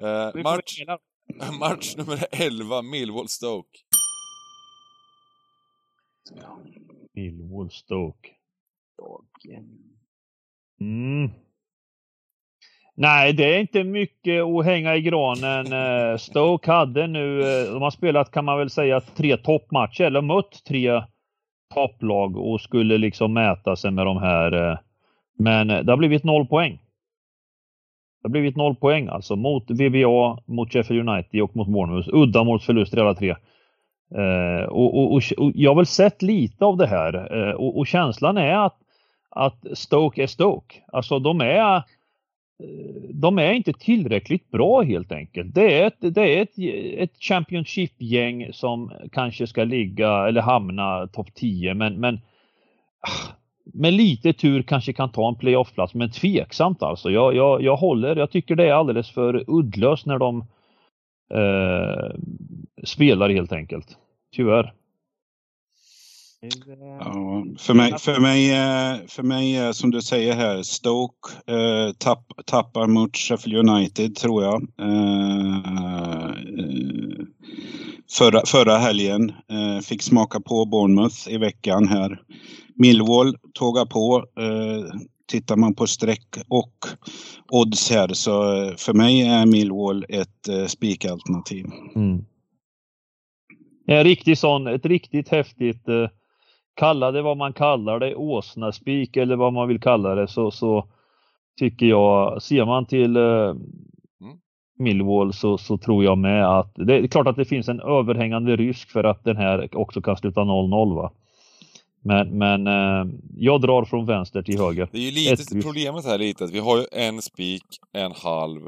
Eh, match, [clears throat] match nummer 11, Millwall-Stoke. Millwall Stoke. dagen. Mm. Nej, det är inte mycket att hänga i granen. Eh, Stoke hade nu, eh, de har spelat kan man väl säga tre toppmatcher, eller mött tre topplag och skulle liksom mäta sig med de här. Eh. Men det har blivit noll poäng. Det har blivit noll poäng alltså mot VBA, mot Sheffield United och mot Bournemouth. Uddamålsförluster alla tre. Eh, och, och, och, och jag har väl sett lite av det här eh, och, och känslan är att, att Stoke är Stoke. Alltså de är de är inte tillräckligt bra helt enkelt. Det är ett, det är ett, ett Championship-gäng som kanske ska ligga eller hamna topp 10 men, men med lite tur kanske kan ta en playoff-plats men tveksamt alltså. Jag, jag, jag håller, jag tycker det är alldeles för uddlöst när de eh, spelar helt enkelt. Tyvärr. Eh, Ja, för, mig, för, mig, eh, för mig är som du säger här, Stoke eh, tapp, tappar mot Sheffield United tror jag. Eh, eh, förra, förra helgen. Eh, fick smaka på Bournemouth i veckan här. Millwall tågar på. Eh, tittar man på streck och odds här så eh, för mig är Millwall ett eh, spikalternativ. Mm. En riktig sån, ett riktigt häftigt, eh, kalla det vad man kallar det, åsnaspik eller vad man vill kalla det, så, så tycker jag, ser man till eh, Millwall så, så tror jag med att det är klart att det finns en överhängande risk för att den här också kan sluta 0-0 va. Men, men eh, jag drar från vänster till höger. Det är ju lite, Ett problemet här är lite att vi har ju en spik, en halv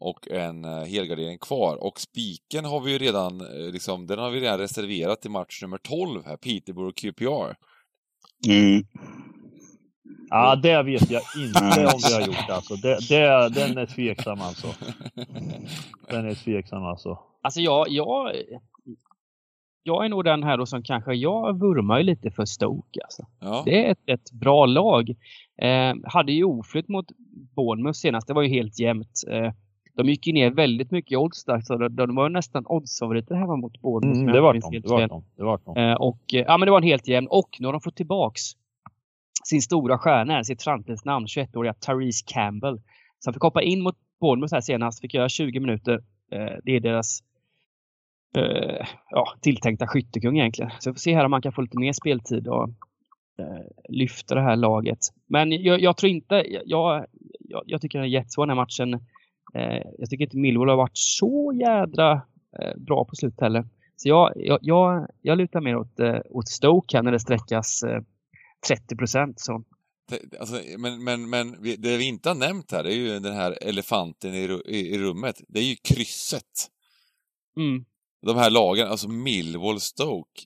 och en eh, helgardering kvar. Och spiken har vi ju redan, eh, liksom, den har vi redan reserverat till match nummer 12 här, Peterborough QPR. Mm. Ja, det vet jag inte om vi har gjort alltså. Det, det, den är tveksam alltså. Den är tveksam alltså. Alltså jag, jag, jag är nog den här då som kanske, jag vurmar ju lite för Stoke alltså. Ja. Det är ett, ett bra lag. Eh, hade ju oflytt mot Bournemouth senast, det var ju helt jämnt. Eh, de gick ju ner väldigt mycket i odds där, så de, de var nästan oddsfavoriter hemma mot Bournemouth. Mm, det var de. Det var de. Det var de. Eh, och, eh, ja, men det var en helt jämn. Och nu har de fått tillbaks sin stora stjärna, sitt framtidsnamn, 21-åriga Therese Campbell. Så han fick hoppa in mot Bournemouth här senast, fick göra 20 minuter. Eh, det är deras eh, ja, tilltänkta skyttekung egentligen. Så vi får se här om man kan få lite mer speltid och eh, lyfta det här laget. Men jag, jag tror inte, jag, jag, jag tycker den är jättesvår den här matchen. Eh, jag tycker inte Millwall har varit så jädra eh, bra på slut heller. Så jag, jag, jag, jag lutar mer åt, eh, åt Stoke här när det sträckas eh, 30 procent. Så Det- Alltså, men, men, men det vi inte har nämnt här, det är ju den här elefanten i, i, i rummet. Det är ju krysset. mm. De här lagen, alltså Millwall, Stoke.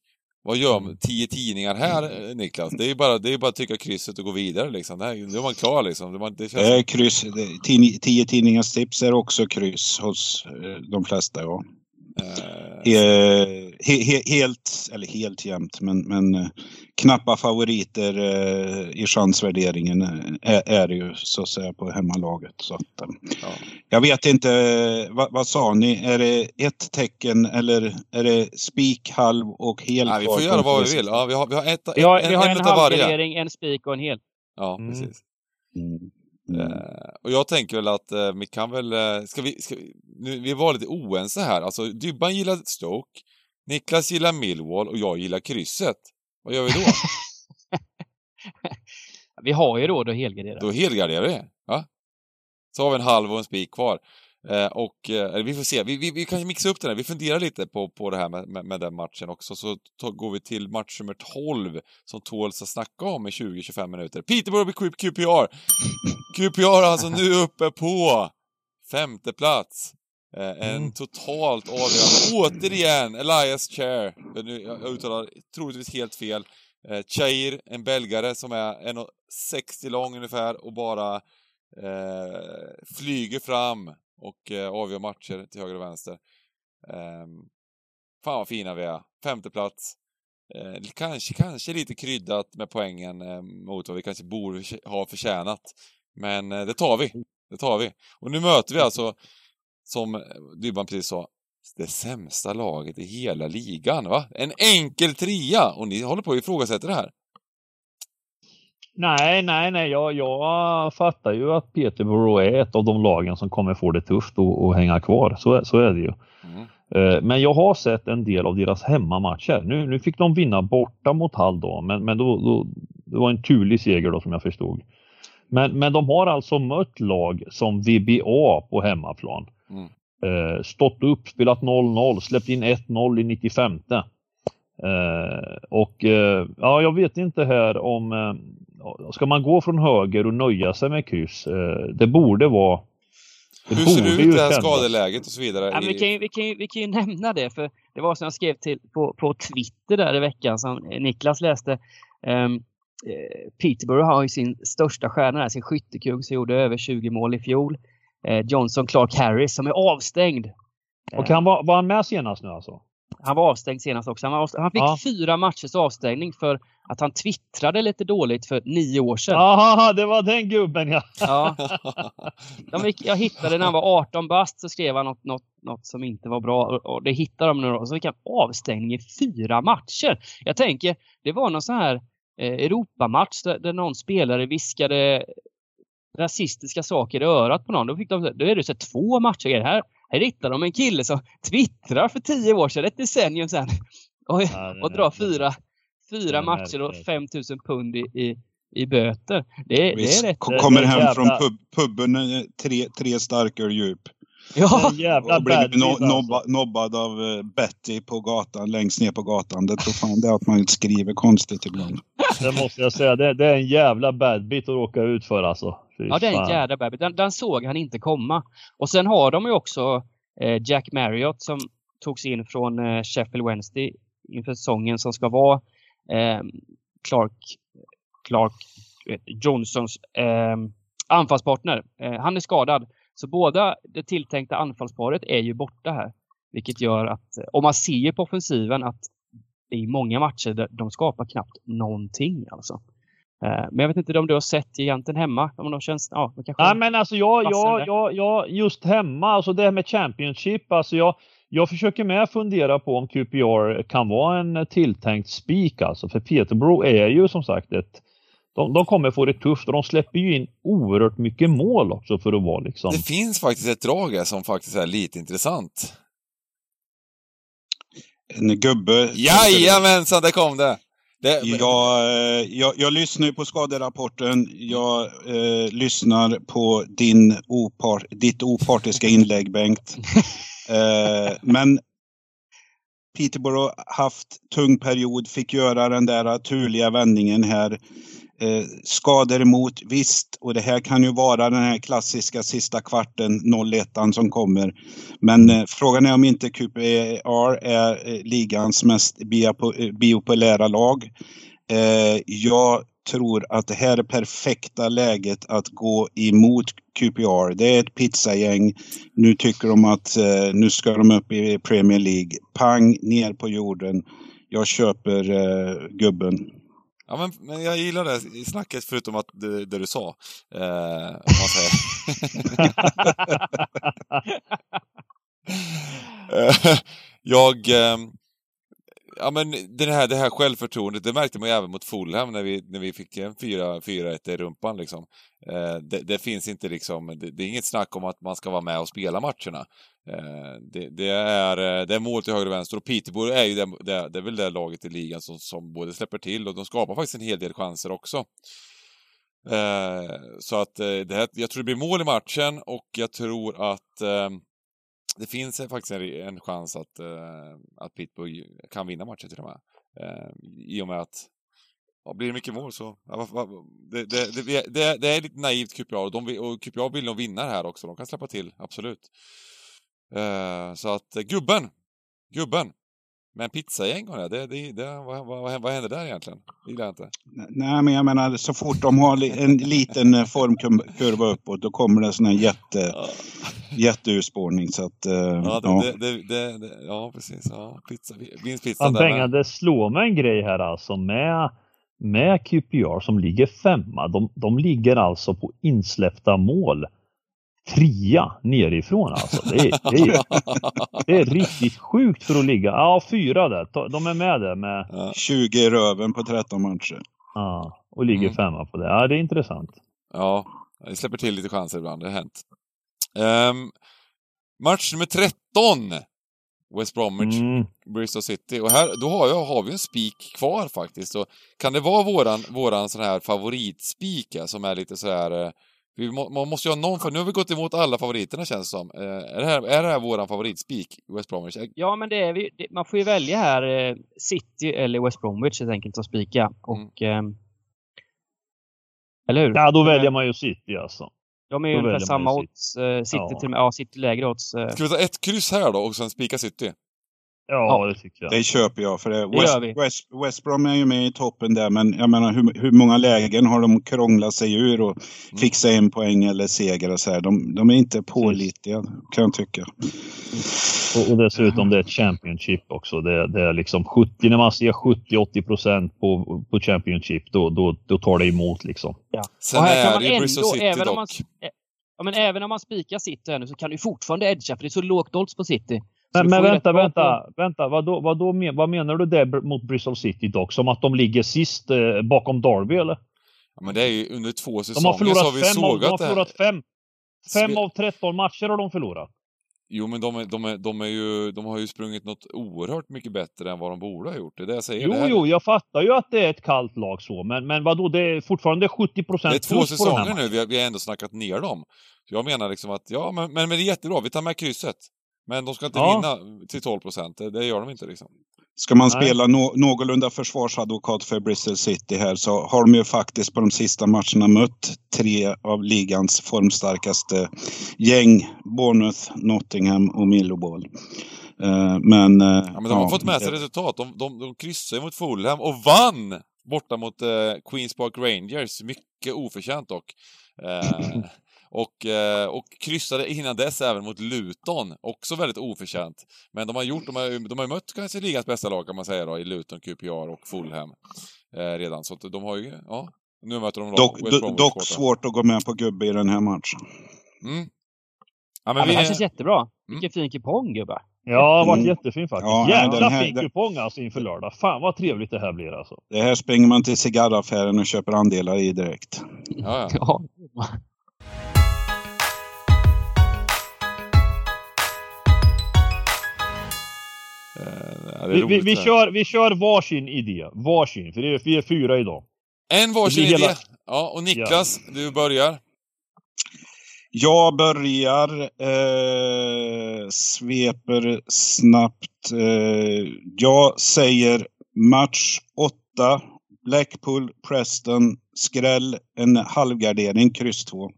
Vad gör Mm. man? Tio tidningar här, eh, Niklas? Det är ju bara, det är bara att tycka krysset och gå vidare liksom. Det här, då är man klar liksom. Det, känns... Det är kryss. det- tio- Tio tidningars tips är också kryss hos eh, de flesta. Ja. Eh, he, he, helt, eller helt jämnt, men, men eh, knappa favoriter eh, i chansvärderingen eh, är, är det ju så att säga på hemmalaget. Så att, ja. jag vet inte, vad, vad sa ni? Är det ett tecken eller är det spik, halv och hel? Nej, vi får göra vad vi det vill. Ja, vi har, vi har, ett, vi, har, en, vi har en, varje. halvgardering, en spik och en hel. Ja, Mm. precis. Mm. Mm. Och jag tänker väl att eh, vi kan väl, ska vi, ska vi, nu, vi var lite oense här. Alltså, Dybban gillar Stoke, Niklas gillar Millwall och jag gillar krysset. Vad gör vi då? [laughs] Vi har ju råd att helgardera. då helgarderar vi. Ja? Så har vi en halv och en spik kvar. Eh, och eh, vi får se, vi, vi, vi kan mixa upp den här. Vi funderar lite på, på det här med, med, med den matchen också. Så går vi till match nummer 12 som tåls att snacka om i 20-25 minuter. Peterborough QPR. QPR alltså nu uppe på femte plats. Eh, en Mm. totalt avgörande, återigen, Elias Chair. Nu, jag jag uttalar troligtvis helt fel. Eh, Chair, en belgare som är 1,60 lång ungefär och bara eh, flyger fram och eh, avgör matcher till höger och vänster. Eh, fan vad fina vi är. Femte plats. Eh, kanske, kanske lite kryddat med poängen eh, mot vad vi kanske borde ha förtjänat. Men eh, det tar vi. Det tar vi. Och nu möter vi alltså, som Dybban precis sa, det sämsta laget i hela ligan. Va? En enkel trea! Och ni håller på att ifrågasätta det här. Nej, nej, nej. Jag, jag fattar ju att Peterborough är ett av de lagen som kommer få det tufft att, att hänga kvar. Så, så är det ju. Mm. Eh, Men jag har sett en del av deras hemmamatcher. Nu, nu fick de vinna borta mot Hall då, men, men då, då, det var en turlig seger då som jag förstod. Men, men de har alltså mött lag som VBA på hemmaplan. Mm. Eh, stått upp, spelat 0-0, släppt in 1-0 i 95. Eh, och eh, ja, jag vet inte här om eh, ska man gå från höger och nöja sig med kryss? Det borde vara det Hur ser det ut det här skadeläget och så vidare? Ja, men vi, i- kan ju, vi, kan ju, vi kan ju nämna det, för det var som jag skrev till, på, på Twitter där i veckan som Niklas läste. Um, Peterborough har ju sin största stjärna där, sin skyttekung som gjorde över 20 mål i fjol. Eh, Johnson Clark Harris som är avstängd. Och han var, var han med senast nu alltså? Han var avstängd senast också. Han, avstängd. han fick Ja. fyra matchers avstängning för att han twittrade lite dåligt för nio år sedan. Aha, det var den gubben ja. Ja. [laughs] Gick, jag hittade när han var 18 bast så skrev han något, något, något som inte var bra och, och det hittade de nu då. Och så fick han avstängning i fyra matcher. Jag tänker, det var någon sån här eh, Europamatch där, där någon spelare viskade rasistiska saker i örat på någon. Då, fick de, då är det så här, två matcher. Här, här hittar de en kille som [laughs] twittrar för tio år sedan, ett decennium sedan. Och, och drar fyra, fyra matcher och märkligt. 5000 pund i, i, i böter. Det, det är rätt. kommer det är hem jävla- från pub, puben tre, tre starköl djup. Ja, jävla Och bad no, beat, alltså. nobba, nobbad av eh, Betty på gatan, längst ner på gatan. Det tror fan det är att man skriver konstigt ibland. Det måste jag säga. Det, det är en jävla bad bit att råka ut för alltså. Ja, det är en fan. jädra bebis. Den, den såg han inte komma. Och sen har de ju också eh, Jack Marriott som togs in från eh, Sheffield Wednesday inför säsongen som ska vara eh, Clark, Clark eh, Johnsons eh, anfallspartner. Eh, han är skadad. Så båda det tilltänkta anfallsparet är ju borta här. Vilket gör att, och man ser på offensiven att är många matcher där de skapar knappt någonting alltså. Eh, Men jag vet inte om du har sett giganten hemma? Om de känns, ja, de kanske... Nej men alltså jag, jag, jag, jag, just hemma, alltså det här med Championship, alltså jag, jag försöker med fundera på om QPR kan vara en tilltänkt spik alltså. För Peterborough är ju som sagt ett de, de kommer få det tufft och de släpper ju in oerhört mycket mål också för att vara liksom. Det finns faktiskt ett drag här som faktiskt är lite intressant. En gubbe... Jajamensan, där kom det! Det Jag, eh, jag, jag lyssnar på skaderapporten. Jag eh, lyssnar på din opar, ditt opartiska inlägg, Bengt. [laughs] Eh, men Peterborough haft tung period, fick göra den där turliga vändningen här. Eh, skador emot, visst. Och det här kan ju vara den här klassiska sista kvarten, 01 som kommer. Men eh, frågan är om inte QPR är eh, ligans mest eh, biopolära lag. Eh, jag tror att det här är perfekta läget att gå emot QPR. Det är ett pizzagäng. Nu tycker de att eh, nu ska de upp i Premier League. Pang, ner på jorden. Jag köper eh, gubben. Ja, men, men jag gillar det i snacket förutom att det, det du sa. Eh, om man säger. [laughs] [laughs] Eh, jag... ehm, ja, men det här, det här självförtroendet, det märkte man ju även mot Fulham när vi, när vi fick en 4-1 i rumpan. Liksom. Eh, det, det finns inte liksom, det, det är inget snack om att man ska vara med och spela matcherna. Eh, det, det, är, eh, det är mål till höger och vänster och Peterborough är ju det, det, det är väl det laget i ligan som, som både släpper till och de skapar faktiskt en hel del chanser också. Eh, så att eh, det här, jag tror det blir mål i matchen och jag tror att eh, det finns eh, faktiskt en, en chans att, eh, att Pittsburgh kan vinna matchen till och med. Eh, I och med att ja, blir det mycket mål så... Ja, det, det, det, det, är lite naivt QPR och, de, och QPR vill nog vinna det här också. De kan släppa till, absolut. Eh, så att, eh, gubben! Gubben! Men pizzagäng har jag, det, det, det, vad, vad, vad händer där egentligen? Det gillar jag inte. Nej, men jag menar så fort de har en liten eh, formkurva uppåt då kommer det sån här jätte, Ja, [laughs] jätteurspårning. Så att, eh, ja, ja. det, det, det, det, ja precis. Ja, pizza, vinstpizza Fan, där det slår mig en grej här alltså med, med QPR som ligger femma. De, de ligger alltså på insläppta mål trea nerifrån alltså. Det är, det är, [laughs] det är riktigt sjukt för att ligga. Ja, fyra där. De är med där med, Ja, 20 i röven på 13 matcher. ja, och ligger Mm. femma på det. Ja, det är intressant. ja, vi släpper till lite chanser ibland, det har hänt. Ehm, match nummer 13! West Bromwich, Mm. Bristol City. Och här, då har, jag, har vi en spik kvar faktiskt. Och kan det vara våran, våran sån här favoritspik som är lite så här... eh, Vi må, man måste ju ha någon, för nu har vi gått emot alla favoriterna känns det som. Eh, är, det här, är det här våran favoritspik, West Bromwich? Eh, Ja, men det är vi, det, man får ju välja här eh, City eller West Bromwich helt enkelt att spika. Och... ehm, eller hur? Ja, då väljer man ju City alltså. De är ju då ungefär samma ju odds. Eh, City Ja. till och med. Ja, City lägre odds. Eh. Ska vi ta ett kryss här då och sen spika City? Ja, det tycker jag. Det köper jag. För det, Det West, vi. West, West Brom är ju med i toppen där, men jag menar hur, hur många lägen har de krånglat sig ur och Mm. fixa en poäng eller seger och så här. De, de är inte pålitliga, kan jag tycka. Och, och dessutom det är ett Championship också. Det, det är liksom 70, när man ser 70-80 procent på, på Championship då, då, då tar det emot liksom. Sen Och här kan är man det ändå, City även om man, dock. ja, men även om man spikar City här nu så kan du fortfarande edga för det är så lågt odds på City. Så Men, men vänta, vänta, på- vänta. Vad, då, vad, då, men- vad menar du där mot Bristol City dock? Som att de ligger sist eh, bakom Derby eller? Ja, men det är ju under två De säsonger har så förlorat har vi fem, av, de har sågat det förlorat fem. Fem Spe- av 13 matcher har de förlorat. Jo, men de, är, de, är, de, är ju, de har ju sprungit något oerhört mycket bättre än vad de borde ha gjort. Det är det jag säger. Jo, det, här, jo, jag fattar ju att det är ett kallt lag så, men, men vadå, det är fortfarande 70 procent det är två säsonger nu, vi har, vi har ändå snackat ner dem. Så jag menar liksom att, ja, men, men, men det är jättebra, vi tar med krysset. Men de ska inte Ja. vinna till 12 procent, det, det gör de inte liksom. Ska man Nej. spela nå någorlunda försvarsadvokat för Bristol City här så har de ju faktiskt på de sista matcherna mött tre av ligans formstarkaste gäng. Bournemouth, Nottingham och Millwall. Eh, men, eh, Ja, men de har fått med sig resultat. De, de, de kryssade mot Fulham och vann borta mot eh, Queens Park Rangers. Mycket oförtjänt dock. Och, eh, och kryssade innan dess även mot Luton. Också väldigt oförtjänt. Men de har gjort, de har, de har mött kanske ligans bästa lag kan man säga då, i Luton, QPR och Fulham. Eh, redan. Så de har ju, ja. Nu möter de Dock, West Bromwich dock borta. svårt att gå med på gubbe i den här matchen. Mm. Ja, Ja, men men vi, det här känns jättebra. Mm. Vilken fin kupong gubbar. Ja, det har varit Mm. jättefin faktiskt. Ja, Jävla här- fin kupong alltså inför lördag. Fan vad trevligt det här blir alltså. Det här springer man till cigarraffären och köper andelar i direkt. ja, ja. [laughs] Vi, vi, vi, här. kör, vi kör varsin idé. Varsin, för det är, vi är fyra idag. En varsin idé. hela- Ja, och Niklas, du börjar. Jag börjar, eh, sveper snabbt. Eh, jag säger match 8, Blackpool, Preston, skräll, en halvgardering, kryss 2.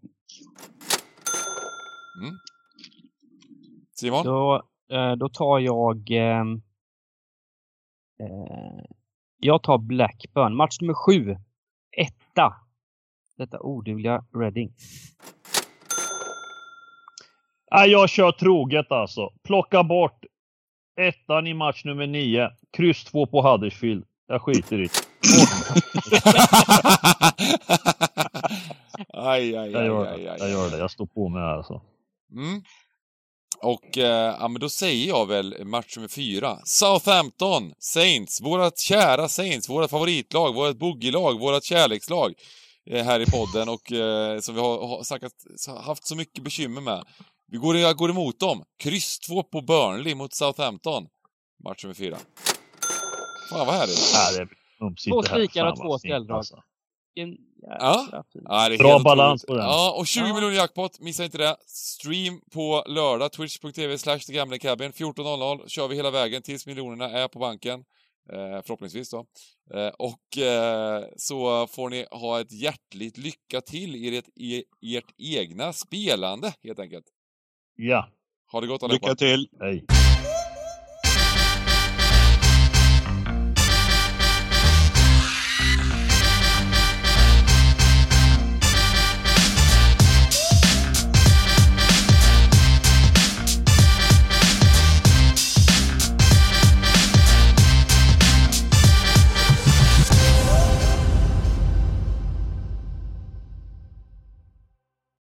Simon? Då, eh, då tar jag... ehm, eh, jag tar Blackburn. Match nummer sju. Etta. Detta odugliga Reading. Nej, jag kör troget alltså. Plocka bort ettan i match nummer nio. Kryss två på Huddersfield. Jag skiter i det. [laughs] aj, aj, Jag aj, gör aj, det. aj. Jag gör det. Jag står på mig här alltså. Mm. Och eh, ja, men då säger jag väl match nummer fyra. Southampton, Saints, vårat kära Saints, vårat favoritlag, vårat boogielag, vårat kärlekslag eh, här i podden och eh, som vi har, har snackat, haft så mycket bekymmer med. Vi går, jag går emot dem. Kryss två på Burnley mot Southampton. Match nummer fyra. Fan vad härligt. Det är Två spikar och två skrälldrag. alltså. En Ja. Ja, Bra balans otroligt. på den. Ja, och 20 Ja. miljoner jackpot, missa inte det. Stream på lördag, twitch.tv slash The Gambling Cabin. 14.00 kör vi hela vägen tills miljonerna är på banken. Eh, förhoppningsvis då. Eh, och eh, så får ni ha ett hjärtligt lycka till i ert, i ert egna spelande, helt enkelt. Ja. Ha det gott allihopa. Lycka till! Hej.